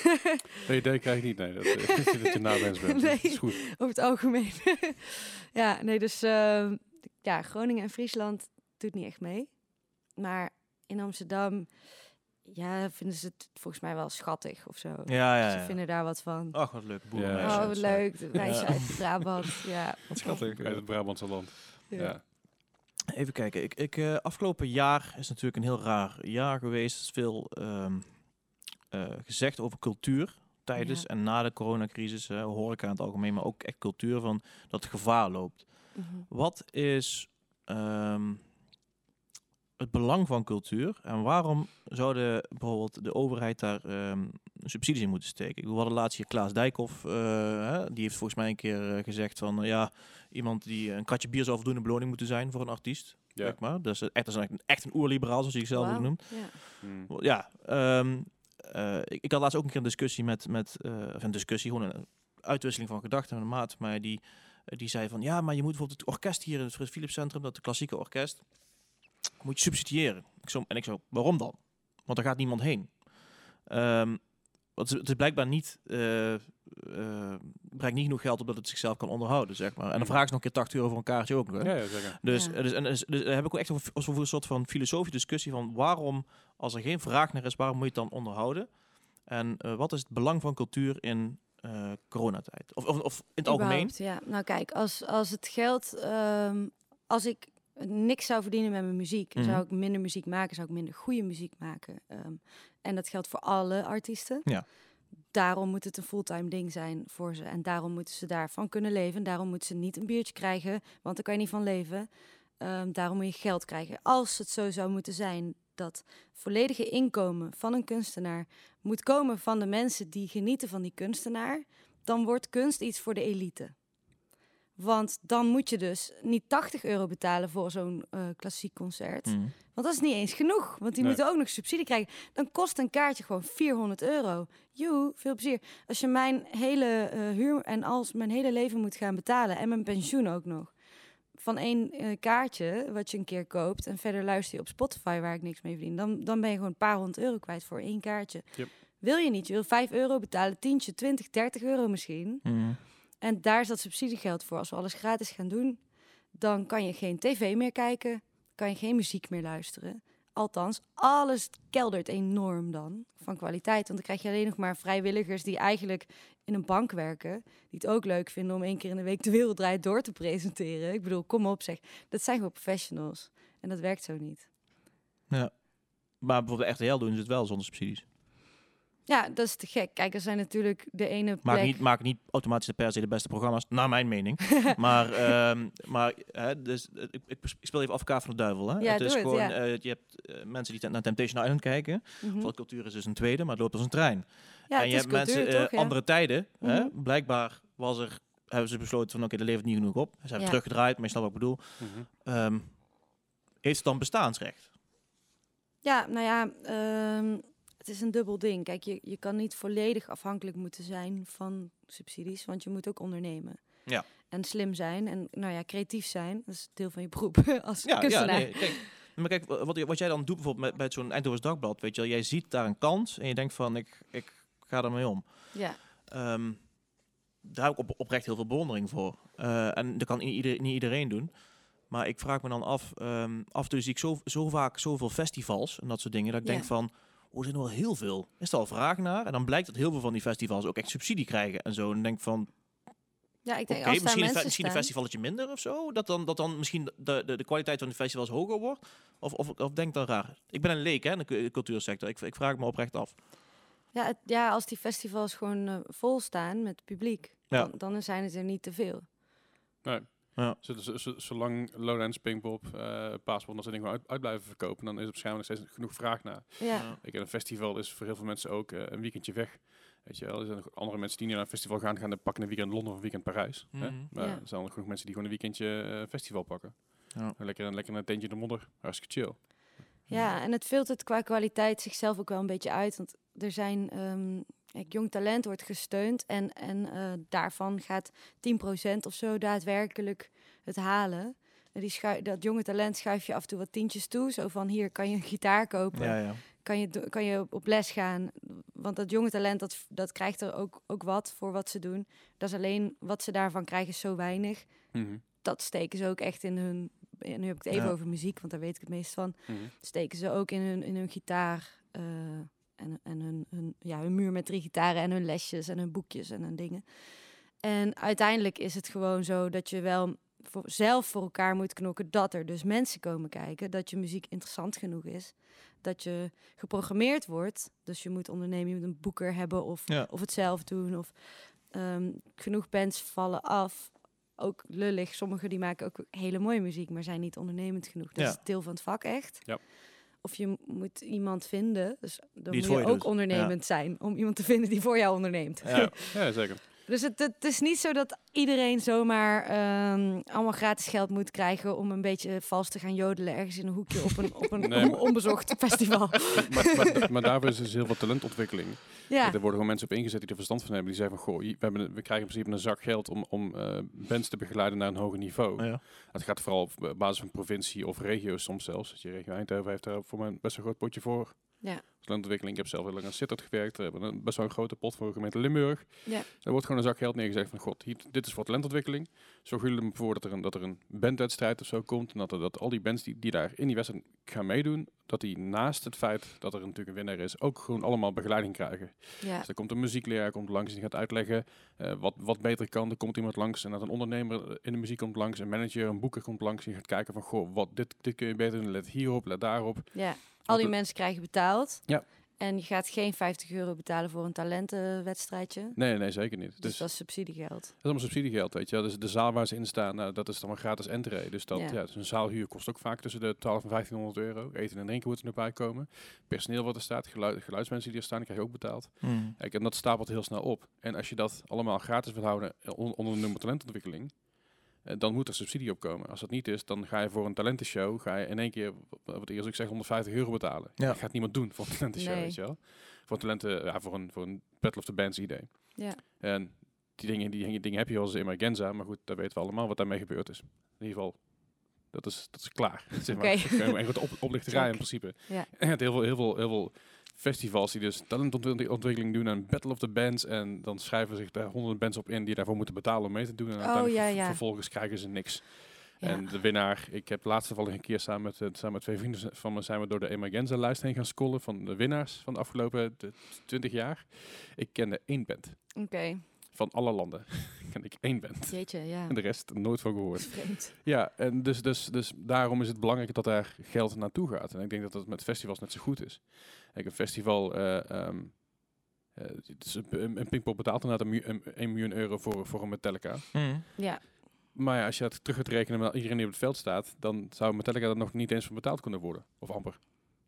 Dat idee krijg ik niet, nee. Dat, eh, dat je namens bent. Nee. Dat is goed. Over het algemeen. ja, nee, dus ehm, ja, Groningen en Friesland doet niet echt mee. Maar in Amsterdam, ja, vinden ze het volgens mij wel schattig of zo. Ja, ja, Ze ja. vinden daar wat van. Ach, wat leuk. Ja. oh, wat leuk. De meisje Ja. uit Brabant. Ja. Wat schattig. Uit het Brabantse land. Ja. Ja. Even kijken. Ik, ik, eh, afgelopen jaar is natuurlijk een heel raar jaar geweest. Er is veel ehm, eh, gezegd over cultuur tijdens Ja. en na de coronacrisis. Hè, horeca in het algemeen, maar ook echt cultuur van dat het gevaar loopt. Mhm. Wat is ehm, het belang van cultuur en waarom zouden bijvoorbeeld de overheid daar ehm, subsidies in moeten steken? We hadden laatst hier Klaas Dijkhoff, eh, hè, die heeft volgens mij een keer eh, gezegd van eh, ja, iemand die een kratje bier zou voldoende beloning moeten zijn voor een artiest. Ja. Zeg maar. Dus echt, dat is echt een oerliberaal, zoals hij zichzelf ook Wauw. noemt. Ja. Mm. Ja, ehm, eh, ik, had laatst ook een keer een discussie met, met eh, of een discussie, gewoon een uitwisseling van gedachten met een maat, maar die, eh, die zei van, ja, maar je moet bijvoorbeeld het orkest hier in het Frits Philips Centrum, dat klassieke orkest, moet je subsidiëren. Ik zo, en ik zo, waarom dan? Want er gaat niemand heen. Ehm, want het is- blijkbaar niet, eh, brengt niet genoeg geld op dat het zichzelf kan onderhouden, zeg maar. En dan vragen ze nog een keer 80 euro voor een kaartje ook. Hè? Ja, ja, zeker. Dus, Ja. eh, dus, en, dus, dus daar heb ik ook echt over, over een soort van filosofische discussie van waarom, als er geen vraag naar is, waarom moet je het dan onderhouden? En eh, wat is het belang van cultuur in eh, coronatijd? Of, of, of in het algemeen? Ja, nou kijk, als, als het geld, ehm, als ik niks zou verdienen met mijn muziek, Mhm. zou ik minder muziek maken, zou ik minder goede muziek maken. Ehm, en dat geldt voor alle artiesten. Ja. Daarom moet het een fulltime ding zijn voor ze. En daarom moeten ze daarvan kunnen leven. En daarom moeten ze niet een biertje krijgen, want daar kan je niet van leven. Ehm, daarom moet je geld krijgen. Als het zo zou moeten zijn dat volledige inkomen van een kunstenaar moet komen van de mensen die genieten van die kunstenaar, dan wordt kunst iets voor de elite. Want dan moet je dus niet 80 euro betalen voor zo'n eh, klassiek concert. Mm. Want dat is niet eens genoeg. Want die Nee. moeten ook nog subsidie krijgen. Dan kost een kaartje gewoon 400 euro. Joe, veel plezier. Als je mijn hele eh, huur en als mijn hele leven moet gaan betalen. En mijn pensioen ook nog. Van één eh, kaartje wat je een keer koopt. En verder luister je op Spotify waar ik niks mee verdien. Dan, dan ben je gewoon een paar honderd euro kwijt voor één kaartje. Yep. Wil je niet? Je wil 5 euro betalen. Tientje, 20, 30 euro misschien. Mm. En daar is dat subsidiegeld voor. Als we alles gratis gaan doen, dan kan je geen tv meer kijken, kan je geen muziek meer luisteren. Althans, alles keldert enorm dan van kwaliteit. Want dan krijg je alleen nog maar vrijwilligers die eigenlijk in een bank werken. Die het ook leuk vinden om één keer in de week de wereld draait door te presenteren. Ik bedoel, kom op zeg. Dat zijn gewoon professionals. En dat werkt zo niet. Ja. Maar bijvoorbeeld de RTL doen ze het wel zonder subsidies. Ja, dat is te gek. Kijk, er zijn natuurlijk de ene plek... Maak niet, maak niet automatisch de per se de beste programma's, naar mijn mening. maar ehm, maar hè, dus, eh, ik, ik speel even advocaat van de duivel. Hè? Ja, het is doe het, gewoon, ja. eh, je hebt eh, mensen die naar Temptation Island kijken. Voor cultuur is dus een tweede, maar het loopt als een trein. Ja, en je het hebt cultuur, mensen, eh, toch? Ja. andere tijden. hè? Mhm. Blijkbaar was er, hebben ze besloten van oké, er levert niet genoeg op. Ze hebben Ja. teruggedraaid, maar je snapt wat ik bedoel. Ehm, heeft het dan bestaansrecht? Ja, nou ja, ehm, het is een dubbel ding. Kijk, je, je kan niet volledig afhankelijk moeten zijn van subsidies, want je moet ook ondernemen. Ja. En slim zijn en nou ja, creatief zijn. Dat is deel van je beroep als Ja, ja kunstenaar. nee, kijk. Maar kijk, wat, wat jij dan doet bijvoorbeeld met, bij zo'n Eindhovens Dagblad, weet je wel, jij ziet daar een kans en je denkt van, ik, ik ga ermee om. Ja. Ehm, daar heb ik op, oprecht heel veel bewondering voor. Eh, en dat kan niet, ieder, niet iedereen doen. Maar ik vraag me dan af, ehm, af en toe zie ik zo, zo vaak zoveel festivals en dat soort dingen, dat ik Ja. denk van, oh, er zijn er wel heel veel. Is er al vraag naar? En dan blijkt dat heel veel van die festivals ook echt subsidie krijgen en zo. En dan denk van, ja, ik denk oké, als misschien, mensen misschien een festivalletje minder of zo. Dat dan, dat dan misschien de, de, de kwaliteit van de festivals hoger wordt. Of, of, of denk dan raar. Ik ben een leek hè, in de cu- cultuursector. Ik, ik vraag me oprecht af. Ja, het- ja, als die festivals gewoon eh, vol staan met publiek, Ja. dan, dan zijn het er niet te veel. Nee. Ja. Z- z- z- zolang Lowlands, Pinkpop, eh Paaspop, dat soort dingen uit, uit blijven verkopen, dan is er waarschijnlijk nog steeds genoeg vraag naar. Ja, Ik, een festival is voor heel veel mensen ook eh, een weekendje weg. Weet je wel, er zijn nog andere mensen die niet naar een festival gaan, gaan dan pakken een weekend Londen of een weekend Parijs. Hè? Mhm. Maar Ja. er zijn genoeg mensen die gewoon een weekendje eh, festival pakken. Ja. En lekker, lekker een tentje in de modder, hartstikke chill. Ja, en het filtert qua kwaliteit zichzelf ook wel een beetje uit. Want er zijn ehm, kijk, jong talent wordt gesteund en, en eh, daarvan gaat 10% of zo daadwerkelijk het halen. En Die schui- dat jonge talent schuif je af en toe wat tientjes toe. Zo van hier kan je een gitaar kopen, Ja, ja. kan, je, kan je op, les gaan. Want dat jonge talent dat, dat krijgt er ook, ook wat voor wat ze doen. Dat is alleen wat ze daarvan krijgen is zo weinig. Mhm. Dat steken ze ook echt in hun. En nu heb ik het even Ja. over muziek, want daar weet ik het meest van Mhm. steken ze ook in hun, in hun gitaar. eh, en en hun, hun, ja, hun muur met drie gitaren en hun lesjes en hun boekjes en hun dingen. En uiteindelijk is het gewoon zo dat je wel voor, zelf voor elkaar moet knokken dat er dus mensen komen kijken. Dat je muziek interessant genoeg is. Dat je geprogrammeerd wordt. Dus je moet ondernemen, je moet een boeker hebben of, Ja. of het zelf doen. Of ehm, genoeg bands vallen af. Ook lullig. Sommigen die maken ook hele mooie muziek, maar zijn niet ondernemend genoeg. Dat Ja. is deel van het vak echt. Ja. Of je m- moet iemand vinden. Dus dan moet je je ook doet. ondernemend zijn. Om iemand te vinden die voor jou onderneemt. Ja. Ja, zeker. Dus het, het is niet zo dat iedereen zomaar ehm, allemaal gratis geld moet krijgen om een beetje vals te gaan jodelen ergens in een hoekje op een, op een Nee, on- maar- onbezocht festival. maar, maar, maar daarvoor is dus heel veel talentontwikkeling. Ja, Er worden gewoon mensen op ingezet die er verstand van hebben. Die zeggen van, goh, we, hebben, een- we krijgen in principe een zak geld om, om eh, bands te begeleiden naar een hoger niveau. Ja. Het gaat vooral op basis van provincie of regio soms zelfs. Dus je regio Eindhoven heeft daar voor mij best een groot potje voor. Ja. Talentontwikkeling. Ik heb zelf heel lang aan Sittard gewerkt. We hebben een, best wel een grote pot voor de gemeente Limburg. Ja. Er wordt gewoon een zak geld neergezegd van, god, hier, dit is voor talentontwikkeling. Zorgen jullie ervoor dat er een, dat er een bandwedstrijd of zo komt. En dat, er, dat al die bands die, die daar in die wedstrijd gaan meedoen, dat die naast het feit dat er natuurlijk een winnaar is, ook gewoon allemaal begeleiding krijgen. ja. Dus er komt een muziekleraar komt langs en die gaat uitleggen eh, wat, wat beter kan. Er komt iemand langs en dat een ondernemer in de muziek komt langs, een manager, een boeker komt langs. En die gaat kijken van, goh, wat, dit, dit kun je beter doen. Let hierop, let daarop. ja. Al die mensen krijgen betaald. Ja. En je gaat geen 50 euro betalen voor een talentenwedstrijdje. Nee, nee, zeker niet. Dus, Dus dat is subsidiegeld. dat is allemaal subsidiegeld, weet je. Dus de zaal waar ze in staan, nou, dat is dan maar gratis entree. Dus dat, Ja. ja. dus een zaalhuur kost ook vaak tussen de 12 en 1500 euro. Eten en drinken moet er nog bij komen. Personeel wat er staat, geluid, geluidsmensen die er staan, die krijgen ook betaald. Hmm. Kijk, en dat stapelt heel snel op. En als je dat allemaal gratis wil houden eh, on- onder de nummer talentontwikkeling, dan moet er subsidie op komen. Als dat niet is, dan ga je voor een talentenshow, ga je in één keer, wat- eerst ik zeg, 150 euro betalen. Ja. Dat gaat niemand doen voor een talentenshow, Nee. weet je wel. Voor talenten, ja, voor een, voor een Battle of the Bands idee. Ja. En die dingen, die dingen- dingen heb je wel eens in Magenza, maar goed, daar weten we allemaal wat daarmee gebeurd is. In ieder geval, dat is, dat is klaar. zeg maar. Oké. Dat is Een op, oplichterij in principe. Ja. En heel veel, heel veel, heel veel festivals die dus talentontwikkeling doen en Battle of the Bands. En dan schrijven zich daar honderden bands op in die daarvoor moeten betalen om mee te doen. En ja, ja. vervolgens krijgen ze niks. Ja. En de winnaar, ik heb laatst toevallig een keer samen met, eh, samen met twee vrienden van me zijn we door de Emagenza-lijst heen gaan scrollen van de winnaars van de afgelopen de 20 jaar. Ik kende één band. Oké, Van alle landen ken ik één band. jeetje, ja. En de rest nooit van gehoord. vreemd. Ja, en dus, dus, dus daarom is het belangrijk dat daar geld naartoe gaat. En ik denk dat dat met festivals net zo goed is. Kijk, een festival, eh ehm, eh, het is een, een Pinkpop betaalt inderdaad een, mu- een, 1 miljoen euro voor, voor een Metallica. Mm. Ja, Maar ja, als je dat terug gaat rekenen met iedereen die op het veld staat, dan zou Metallica er nog niet eens voor betaald kunnen worden. Of amper.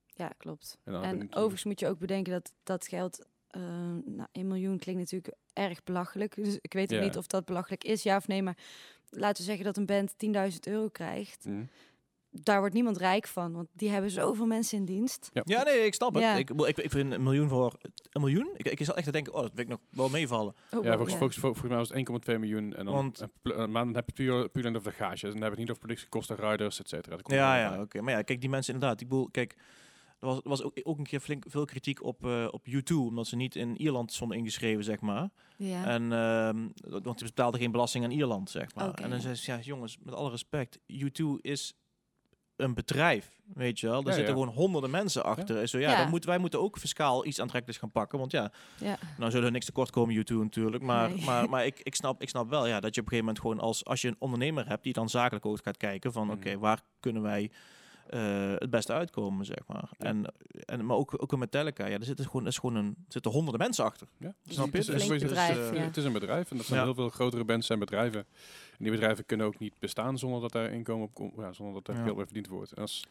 ja, klopt. En, overigens moet je ook bedenken dat dat geld, eh nou, 1 miljoen klinkt natuurlijk erg belachelijk. Dus ik weet ook Ja. niet of dat belachelijk is, ja of nee. Maar laten we zeggen dat een band 10.000 euro krijgt. Mhm. Daar wordt niemand rijk van, want die hebben zoveel mensen in dienst. Ja, nee, ik snap het. Ja. Ik, ik, ik vind een miljoen voor... Een miljoen? Ik, ik zat echt te denken, oh, dat vind ik nog wel meevallen. Oh, Ja, volgens, volgens, volgens mij was het 1,2 miljoen. En dan, Want- en maar dan heb je puur, puur over de gage. Dan heb je het niet over productiekosten, riders, et cetera. Ja, ja, oké. Maar ja, kijk, die mensen inderdaad. Ik bedoel, kijk, er was, er was ook, ook een keer flink veel kritiek op, eh, op U2, omdat ze niet in Ierland stonden ingeschreven, zeg maar. Ja. En, ehm, want ze betaalden geen belasting aan Ierland, zeg maar. Oké, en dan zei ze, ja, jongens, met alle respect, U2 is een bedrijf, weet je wel. Er Ja, zitten ja. gewoon honderden mensen achter. En Zo, ja, Ja. Dan moeten, wij moeten ook fiscaal iets aantrekkelijks gaan pakken. Want ja, ja. nou zullen we niks tekort komen, U2 natuurlijk. Maar, Nee. maar, maar ik, ik, snap, ik snap wel ja, dat je op een gegeven moment gewoon als, als je een ondernemer hebt die dan zakelijk ook gaat kijken van Mhm. oké, waar kunnen wij eh, het beste uitkomen, zeg maar. Ja. En, en, maar ook, ook een Metallica, ja, er zitten gewoon, er is gewoon een, er zitten honderden mensen achter. Ja, Dus Snap het je? is een dus, bedrijf, eh, ja. Het is een bedrijf en dat zijn Ja. heel veel grotere bands en bedrijven. En die bedrijven kunnen ook niet bestaan zonder dat daar inkomen op komt, ja, zonder dat er Ja. geld mee verdiend wordt. En als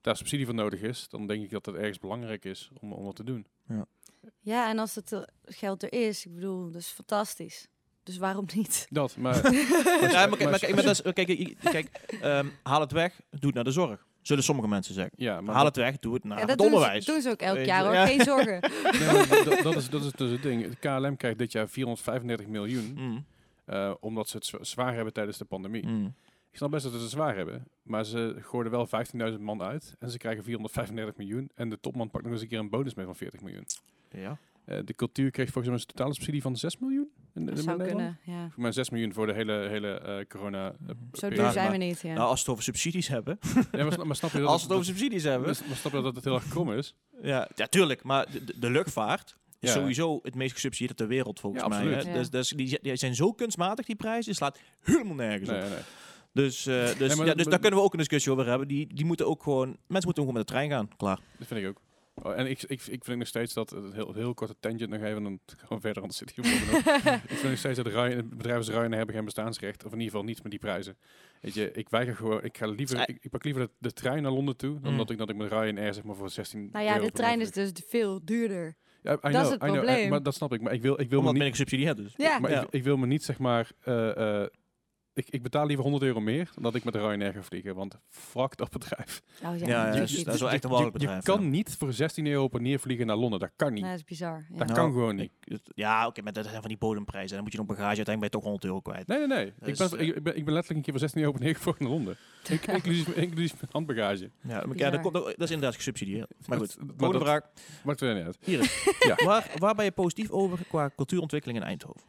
daar subsidie voor nodig is, dan denk ik dat het ergens belangrijk is om, om dat te doen. ja, en als het er- geld er is, ik bedoel, dat is fantastisch. Dus waarom niet? Dat, maar ja, maar, kijk, maar- maar, kijk, maar dat is- kijk, i- kijk ehm, haal het weg, doe het naar de zorg. Zullen sommige mensen zeggen. ja, maar haal dat, het weg, doe het naar Ja, het dat doen ze, onderwijs. ook elk jaar hoor, ja. geen zorgen. nee, dat, dat is, dat is dus het ding. De KLM krijgt dit jaar 435 miljoen, Mm, eh, omdat ze het zwa- zwaar hebben tijdens de pandemie. mm. Ik snap best dat ze het zwaar hebben, maar ze gooiden wel 15.000 man uit en ze krijgen 435 miljoen. En de topman pakt nog eens een keer een bonus mee van 40 miljoen. Ja. Eh, de cultuur kreeg volgens mij een totale subsidie van 6 miljoen. In, Dat in zou Nederland. kunnen, ja. Voor mij 6 miljoen voor de hele, hele eh, corona. eh, Zo duur zijn we niet, ja. Nou, als we het over subsidies hebben. Ja, maar, sna- maar snap je dat als we het over subsidies hebben. maar snap je dat het heel erg krom is? Ja, ja tuurlijk. Maar de, luchtvaart Ja. sowieso het meest gesubsidieerde ter wereld, volgens Ja, mij. Hè? Ja. Dus, dus die, die zijn zo kunstmatig, die prijzen. Die slaat helemaal nergens Nee, op. nee. Dus, eh, dus, maar ja, dus daar kunnen we ook een discussie over hebben. Die, die moeten ook gewoon... Mensen moeten gewoon met de trein gaan. Klaar. Dat vind ik ook. Oh, en ik, ik, ik vind nog steeds dat, het heel, heel korte tangent nog even, dan gewoon verder, anders zit hier bovenop. ik vind nog steeds dat Ryan, bedrijven hebben geen bestaansrecht, of in ieder geval niet met die prijzen. Weet je, ik weiger gewoon, ik ga liever, ik, ik pak liever de, de trein naar Londen toe, dan Mm. dat ik dat ik met Ryanair zeg maar voor 16 Nou ja, euro de trein is dus veel duurder. I dat is know, het I know, eh, probleem. maar dat snap ik, maar ik wil, ik wil Omdat me niet, een subsidie hebt dus. Ja, maar Ja. ik, ik wil me niet zeg maar, eh, eh, ik, ik betaal liever 100 euro meer dan dat ik met de Ryanair ga vliegen, want fuck dat bedrijf. oh, ja, Ja, ja, natuurlijk niet. dat is wel echt een je, walgelijk je bedrijf. kan ja. niet voor 16 euro per neer vliegen naar Londen, dat kan niet. Nee, dat is bizar. Ja. Dat Nou, kan gewoon niet. Ik- ja, oké, maar dat zijn van die bodemprijzen. Dan moet je nog bagage uiteindelijk ben je toch 100 euro kwijt. Nee, nee, nee. Ik Dus, ben, eh, ik, ben, ik ben letterlijk een keer voor 16 euro per neergevlogen naar Londen. Ik, inclusief, inclusief mijn handbagage. Ja, maar, ja dat, komt, ook- dat is inderdaad gesubsidieerd. Maar goed, volgende vraag. Maakt er niet uit. Hier is. Ja. waar, waar ben je positief over qua cultuurontwikkeling in Eindhoven?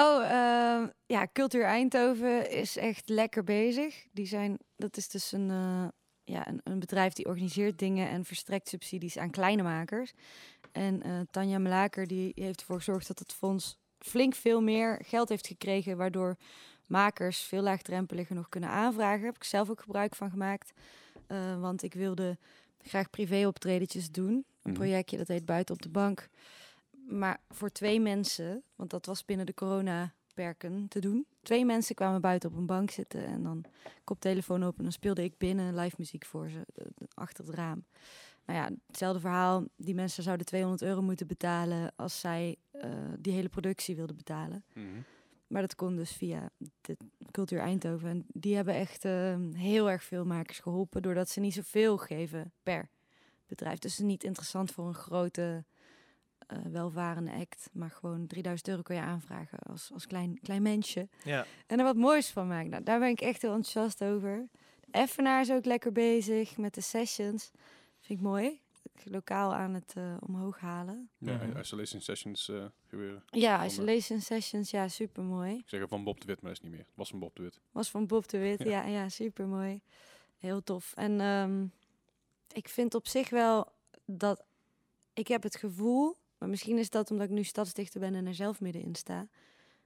Oh, ehm, ja, Cultuur Eindhoven is echt lekker bezig. Die zijn, dat is dus een, eh, ja, een, een bedrijf die organiseert dingen en verstrekt subsidies aan kleine makers. En eh, Tanja Melaker die heeft ervoor gezorgd dat het fonds flink veel meer geld heeft gekregen, waardoor makers veel laagdrempeliger nog kunnen aanvragen. Daar heb ik zelf ook gebruik van gemaakt, Eh, want ik wilde graag privéoptredetjes doen. Een Mhm. projectje dat heet Buiten op de Bank. Maar voor twee mensen, want dat was binnen de corona-perken te doen. Twee mensen kwamen buiten op een bank zitten en dan koptelefoon open. En dan speelde ik binnen live muziek voor ze achter het raam. Nou ja, hetzelfde verhaal. Die mensen zouden 200 euro moeten betalen als zij eh, die hele productie wilden betalen. Mhm. Maar dat kon dus via dit Cultuur Eindhoven. En die hebben echt ehm, heel erg veel makers geholpen, doordat ze niet zoveel geven per bedrijf. Dus het is niet interessant voor een grote, eh, welvarende act, maar gewoon 3000 euro kun je aanvragen als, als klein, klein mensje. Ja. En er wat moois van maken. Nou, daar ben ik echt heel enthousiast over. Effenaar is ook lekker bezig met de sessions. Vind ik mooi. Lokaal aan het eh, omhoog halen. Ja, Mhm. isolation sessions eh, gebeuren. Ja, isolation sessions, ja, super mooi. Ik zeg van Bob de Wit, maar dat is niet meer. Het was van Bob de Wit. Was van Bob de Wit. Ja. Ja, ja, super mooi. Heel tof. En ehm, ik vind op zich wel dat ik heb het gevoel, maar misschien is dat omdat ik nu stadsdichter ben en er zelf middenin sta,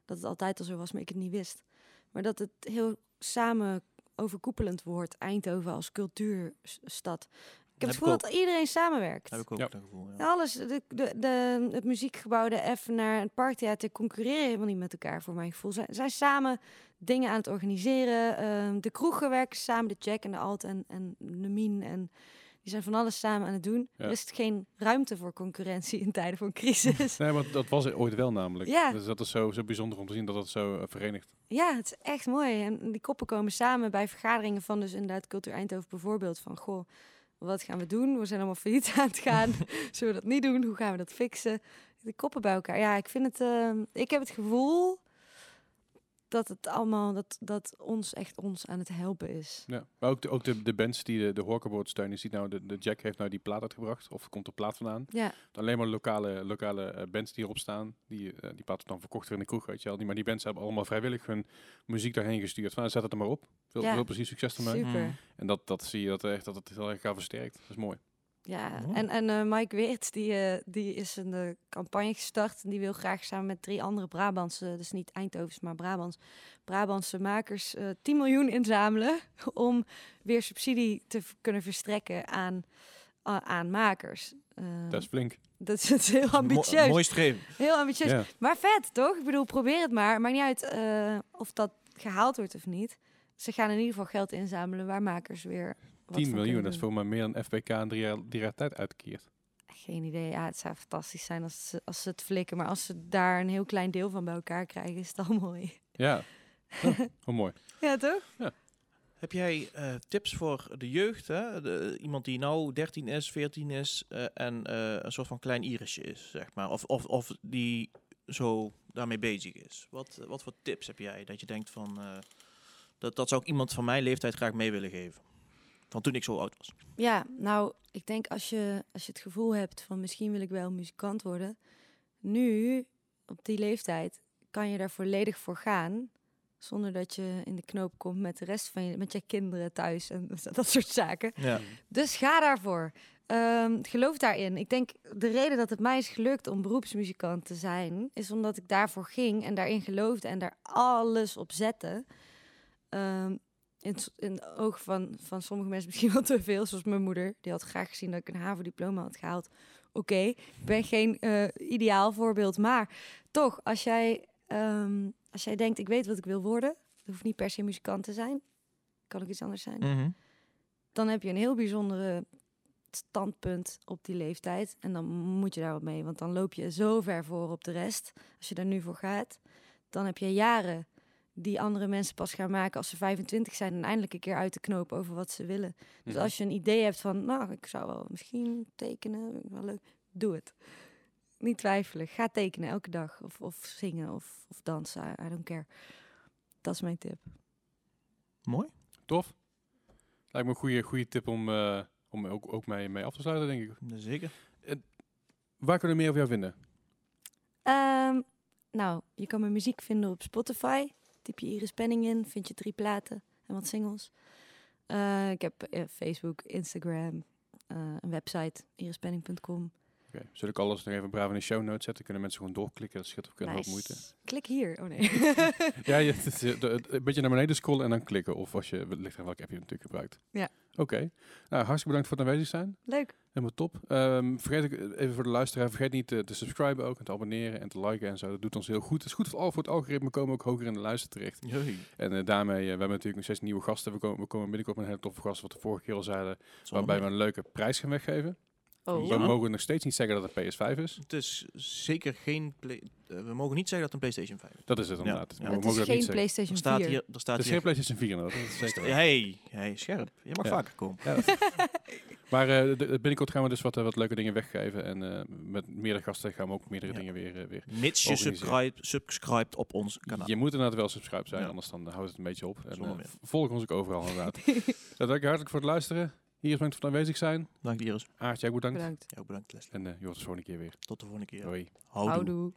dat het altijd al zo was, maar ik het niet wist. Maar dat het heel samen overkoepelend wordt, Eindhoven als cultuurstad. Ik heb het gevoel dat iedereen samenwerkt. Heb ik ook Ja. dat gevoel. Ja. Alles, de, de, de, het muziekgebouw, de Effenaar, het Parktheater concurreren helemaal niet met elkaar voor mijn gevoel. Zij zijn samen dingen aan het organiseren. Ehm, de kroegen werken samen, de Jack en de Alt en, en de Mien. En die zijn van alles samen aan het doen. Ja. Er is geen ruimte voor concurrentie in tijden van crisis. Nee, maar dat was er ooit wel namelijk. Ja. Dus dat is zo, zo bijzonder om te zien dat het zo eh, verenigt. ja, het is echt mooi. En die koppen komen samen bij vergaderingen van dus inderdaad Cultuur Eindhoven bijvoorbeeld. Van, goh, wat gaan we doen? We zijn allemaal failliet aan het gaan. Zullen we dat niet doen? Hoe gaan we dat fixen? De koppen bij elkaar. Ja, ik vind het... ehm, ik heb het gevoel dat het allemaal... Dat, dat ons echt ons aan het helpen is. Ja. Maar ook de, ook de, de bands die de, de Horkerboard steunen. Je ziet nou, de, de Jack heeft nou die plaat uitgebracht. Of komt de plaat vandaan. Ja, Alleen maar lokale, lokale eh, bands die erop staan. Die, eh, die plaat wordt dan verkocht weer in de kroeg, weet je wel. Die, maar die bands hebben allemaal vrijwillig hun muziek daarheen gestuurd. Van, zet het er maar op. Veel, Ja. veel plezier, succes ermee. super. Mm. En dat, dat zie je dat, echt, dat het heel erg gaat versterkt. Dat is mooi. Ja, en, en eh, Mike Weert, die, eh, die is een eh, campagne gestart. En die wil graag samen met drie andere Brabantse, dus niet Eindhovens, maar Brabants, Brabantse makers, eh 10 miljoen inzamelen. Om weer subsidie te kunnen verstrekken aan, aan makers. Eh, Dat is flink. dat is, dat is heel Mo- ambitieus. mooi streven. Heel ambitieus. Maar vet, toch? Ik bedoel, probeer het maar. Maakt niet uit eh, of dat gehaald wordt of niet. Ze gaan in ieder geval geld inzamelen waar makers weer. Wat 10 van miljoen, kunnen dat is voor mij meer dan FBK in drie jaar, drie jaar tijd uitkeert. Geen idee. Ja, het zou fantastisch zijn als ze, als ze het flikken. Maar als ze daar een heel klein deel van bij elkaar krijgen, is het al mooi. Ja, oh, oh, mooi. Ja, toch? Heb jij eh, tips voor de jeugd? Hè? De, iemand die nou 13 is, 14 is eh, en eh, een soort van klein irisje is, zeg maar. Of, of, of die zo daarmee bezig is. Wat, wat voor tips heb jij dat je denkt van... eh, dat, dat zou ik iemand van mijn leeftijd graag mee willen geven. Van toen ik zo oud was. Ja, nou, ik denk als je, als je het gevoel hebt van misschien wil ik wel muzikant worden. Nu, op die leeftijd, kan je daar volledig voor gaan. Zonder dat je in de knoop komt met de rest van je, met je kinderen thuis en dat soort zaken. Ja. Dus ga daarvoor. Ehm, geloof daarin. Ik denk de reden dat het mij is gelukt om beroepsmuzikant te zijn, is omdat ik daarvoor ging en daarin geloofde en daar alles op zette. Ehm, in, in de ogen van, van sommige mensen misschien wel te veel, zoals mijn moeder. Die had graag gezien dat ik een HAVO-diploma had gehaald. Oké, ik ben geen eh, ideaal voorbeeld, maar toch, als jij, ehm, als jij denkt, ik weet wat ik wil worden, het hoeft niet per se muzikant te zijn, kan ook iets anders zijn Mhm. dan heb je een heel bijzondere standpunt op die leeftijd. En dan moet je daar wat mee, want dan loop je zo ver voor op de rest. Als je daar nu voor gaat, dan heb je jaren die andere mensen pas gaan maken als ze 25 zijn en eindelijk een keer uit de knoop over wat ze willen. Dus Mhm. als je een idee hebt van, nou, ik zou wel misschien tekenen, wel leuk, doe het. Niet twijfelen, ga tekenen elke dag of, of zingen of, of dansen, I, don't care. Dat is mijn tip. Mooi. Tof. Lijkt me een goede, goede tip om, eh, om ook, ook mee, mee af te sluiten, denk ik. Zeker. Waar kunnen we meer over jou vinden? Ehm, nou, je kan mijn muziek vinden op Spotify. Typ je Iris Penning in, vind je drie platen en wat singles. Eh, ik heb eh, Facebook, Instagram, eh, een website, irispenning.com. Oké, Zul ik alles nog even braaf in de show notes zetten? Kunnen mensen gewoon doorklikken? Dat scheelt ook een hoop moeite. Klik hier. Oh nee. Ja, je, het, het- het- een beetje naar beneden scrollen en dan klikken. Of als je, ligt aan welke app je natuurlijk gebruikt. Ja. Oké. Nou, hartstikke bedankt voor het aanwezig zijn. Leuk. Helemaal top. Ehm, vergeet ik even voor de luisteraar, vergeet niet te, te subscriben ook en te abonneren en te liken en zo. Dat doet ons heel goed. Het is goed voor, al- voor het algoritme, we komen ook hoger in de luister terecht. Jee. En eh, daarmee, eh, we hebben natuurlijk nog steeds nieuwe gasten. We komen, we komen binnenkort met een hele toffe gast, wat we vorige keer al zeiden, Zonder waarbij we een leuke prijs gaan weggeven. Oh, We Ja. mogen nog steeds niet zeggen dat het PS5 is. Het is zeker geen... Play- eh, we mogen niet zeggen dat het een PlayStation 5 is. Dat is het inderdaad. Ja. We het mogen is dat geen niet zeggen. PlayStation Er staat 4. hier... Er staat Het is hier geen PlayStation 4 inderdaad. Dat is zeker waar. Hey, hey, scherp. Je mag Ja. vaker komen. Ja, maar eh, de- de- binnenkort gaan we dus wat, eh, wat leuke dingen weggeven. En eh, met meerdere gasten gaan we ook meerdere Ja. dingen weer, weer Mits je subscribe, subscribed op ons kanaal. Je moet inderdaad wel subscribe zijn, Ja. anders dan houdt het een beetje op. En, volg ons ook overal inderdaad. ja, dank je hartelijk voor het luisteren. Hier is bedankt voor het aanwezig zijn. Dank Iris. Aart, jij ook bedankt. Bedankt. Jou ook bedankt Leslie. En eh je hoort ons volgende keer weer. Tot de volgende keer. Hoi. Houdoe. Houdoe.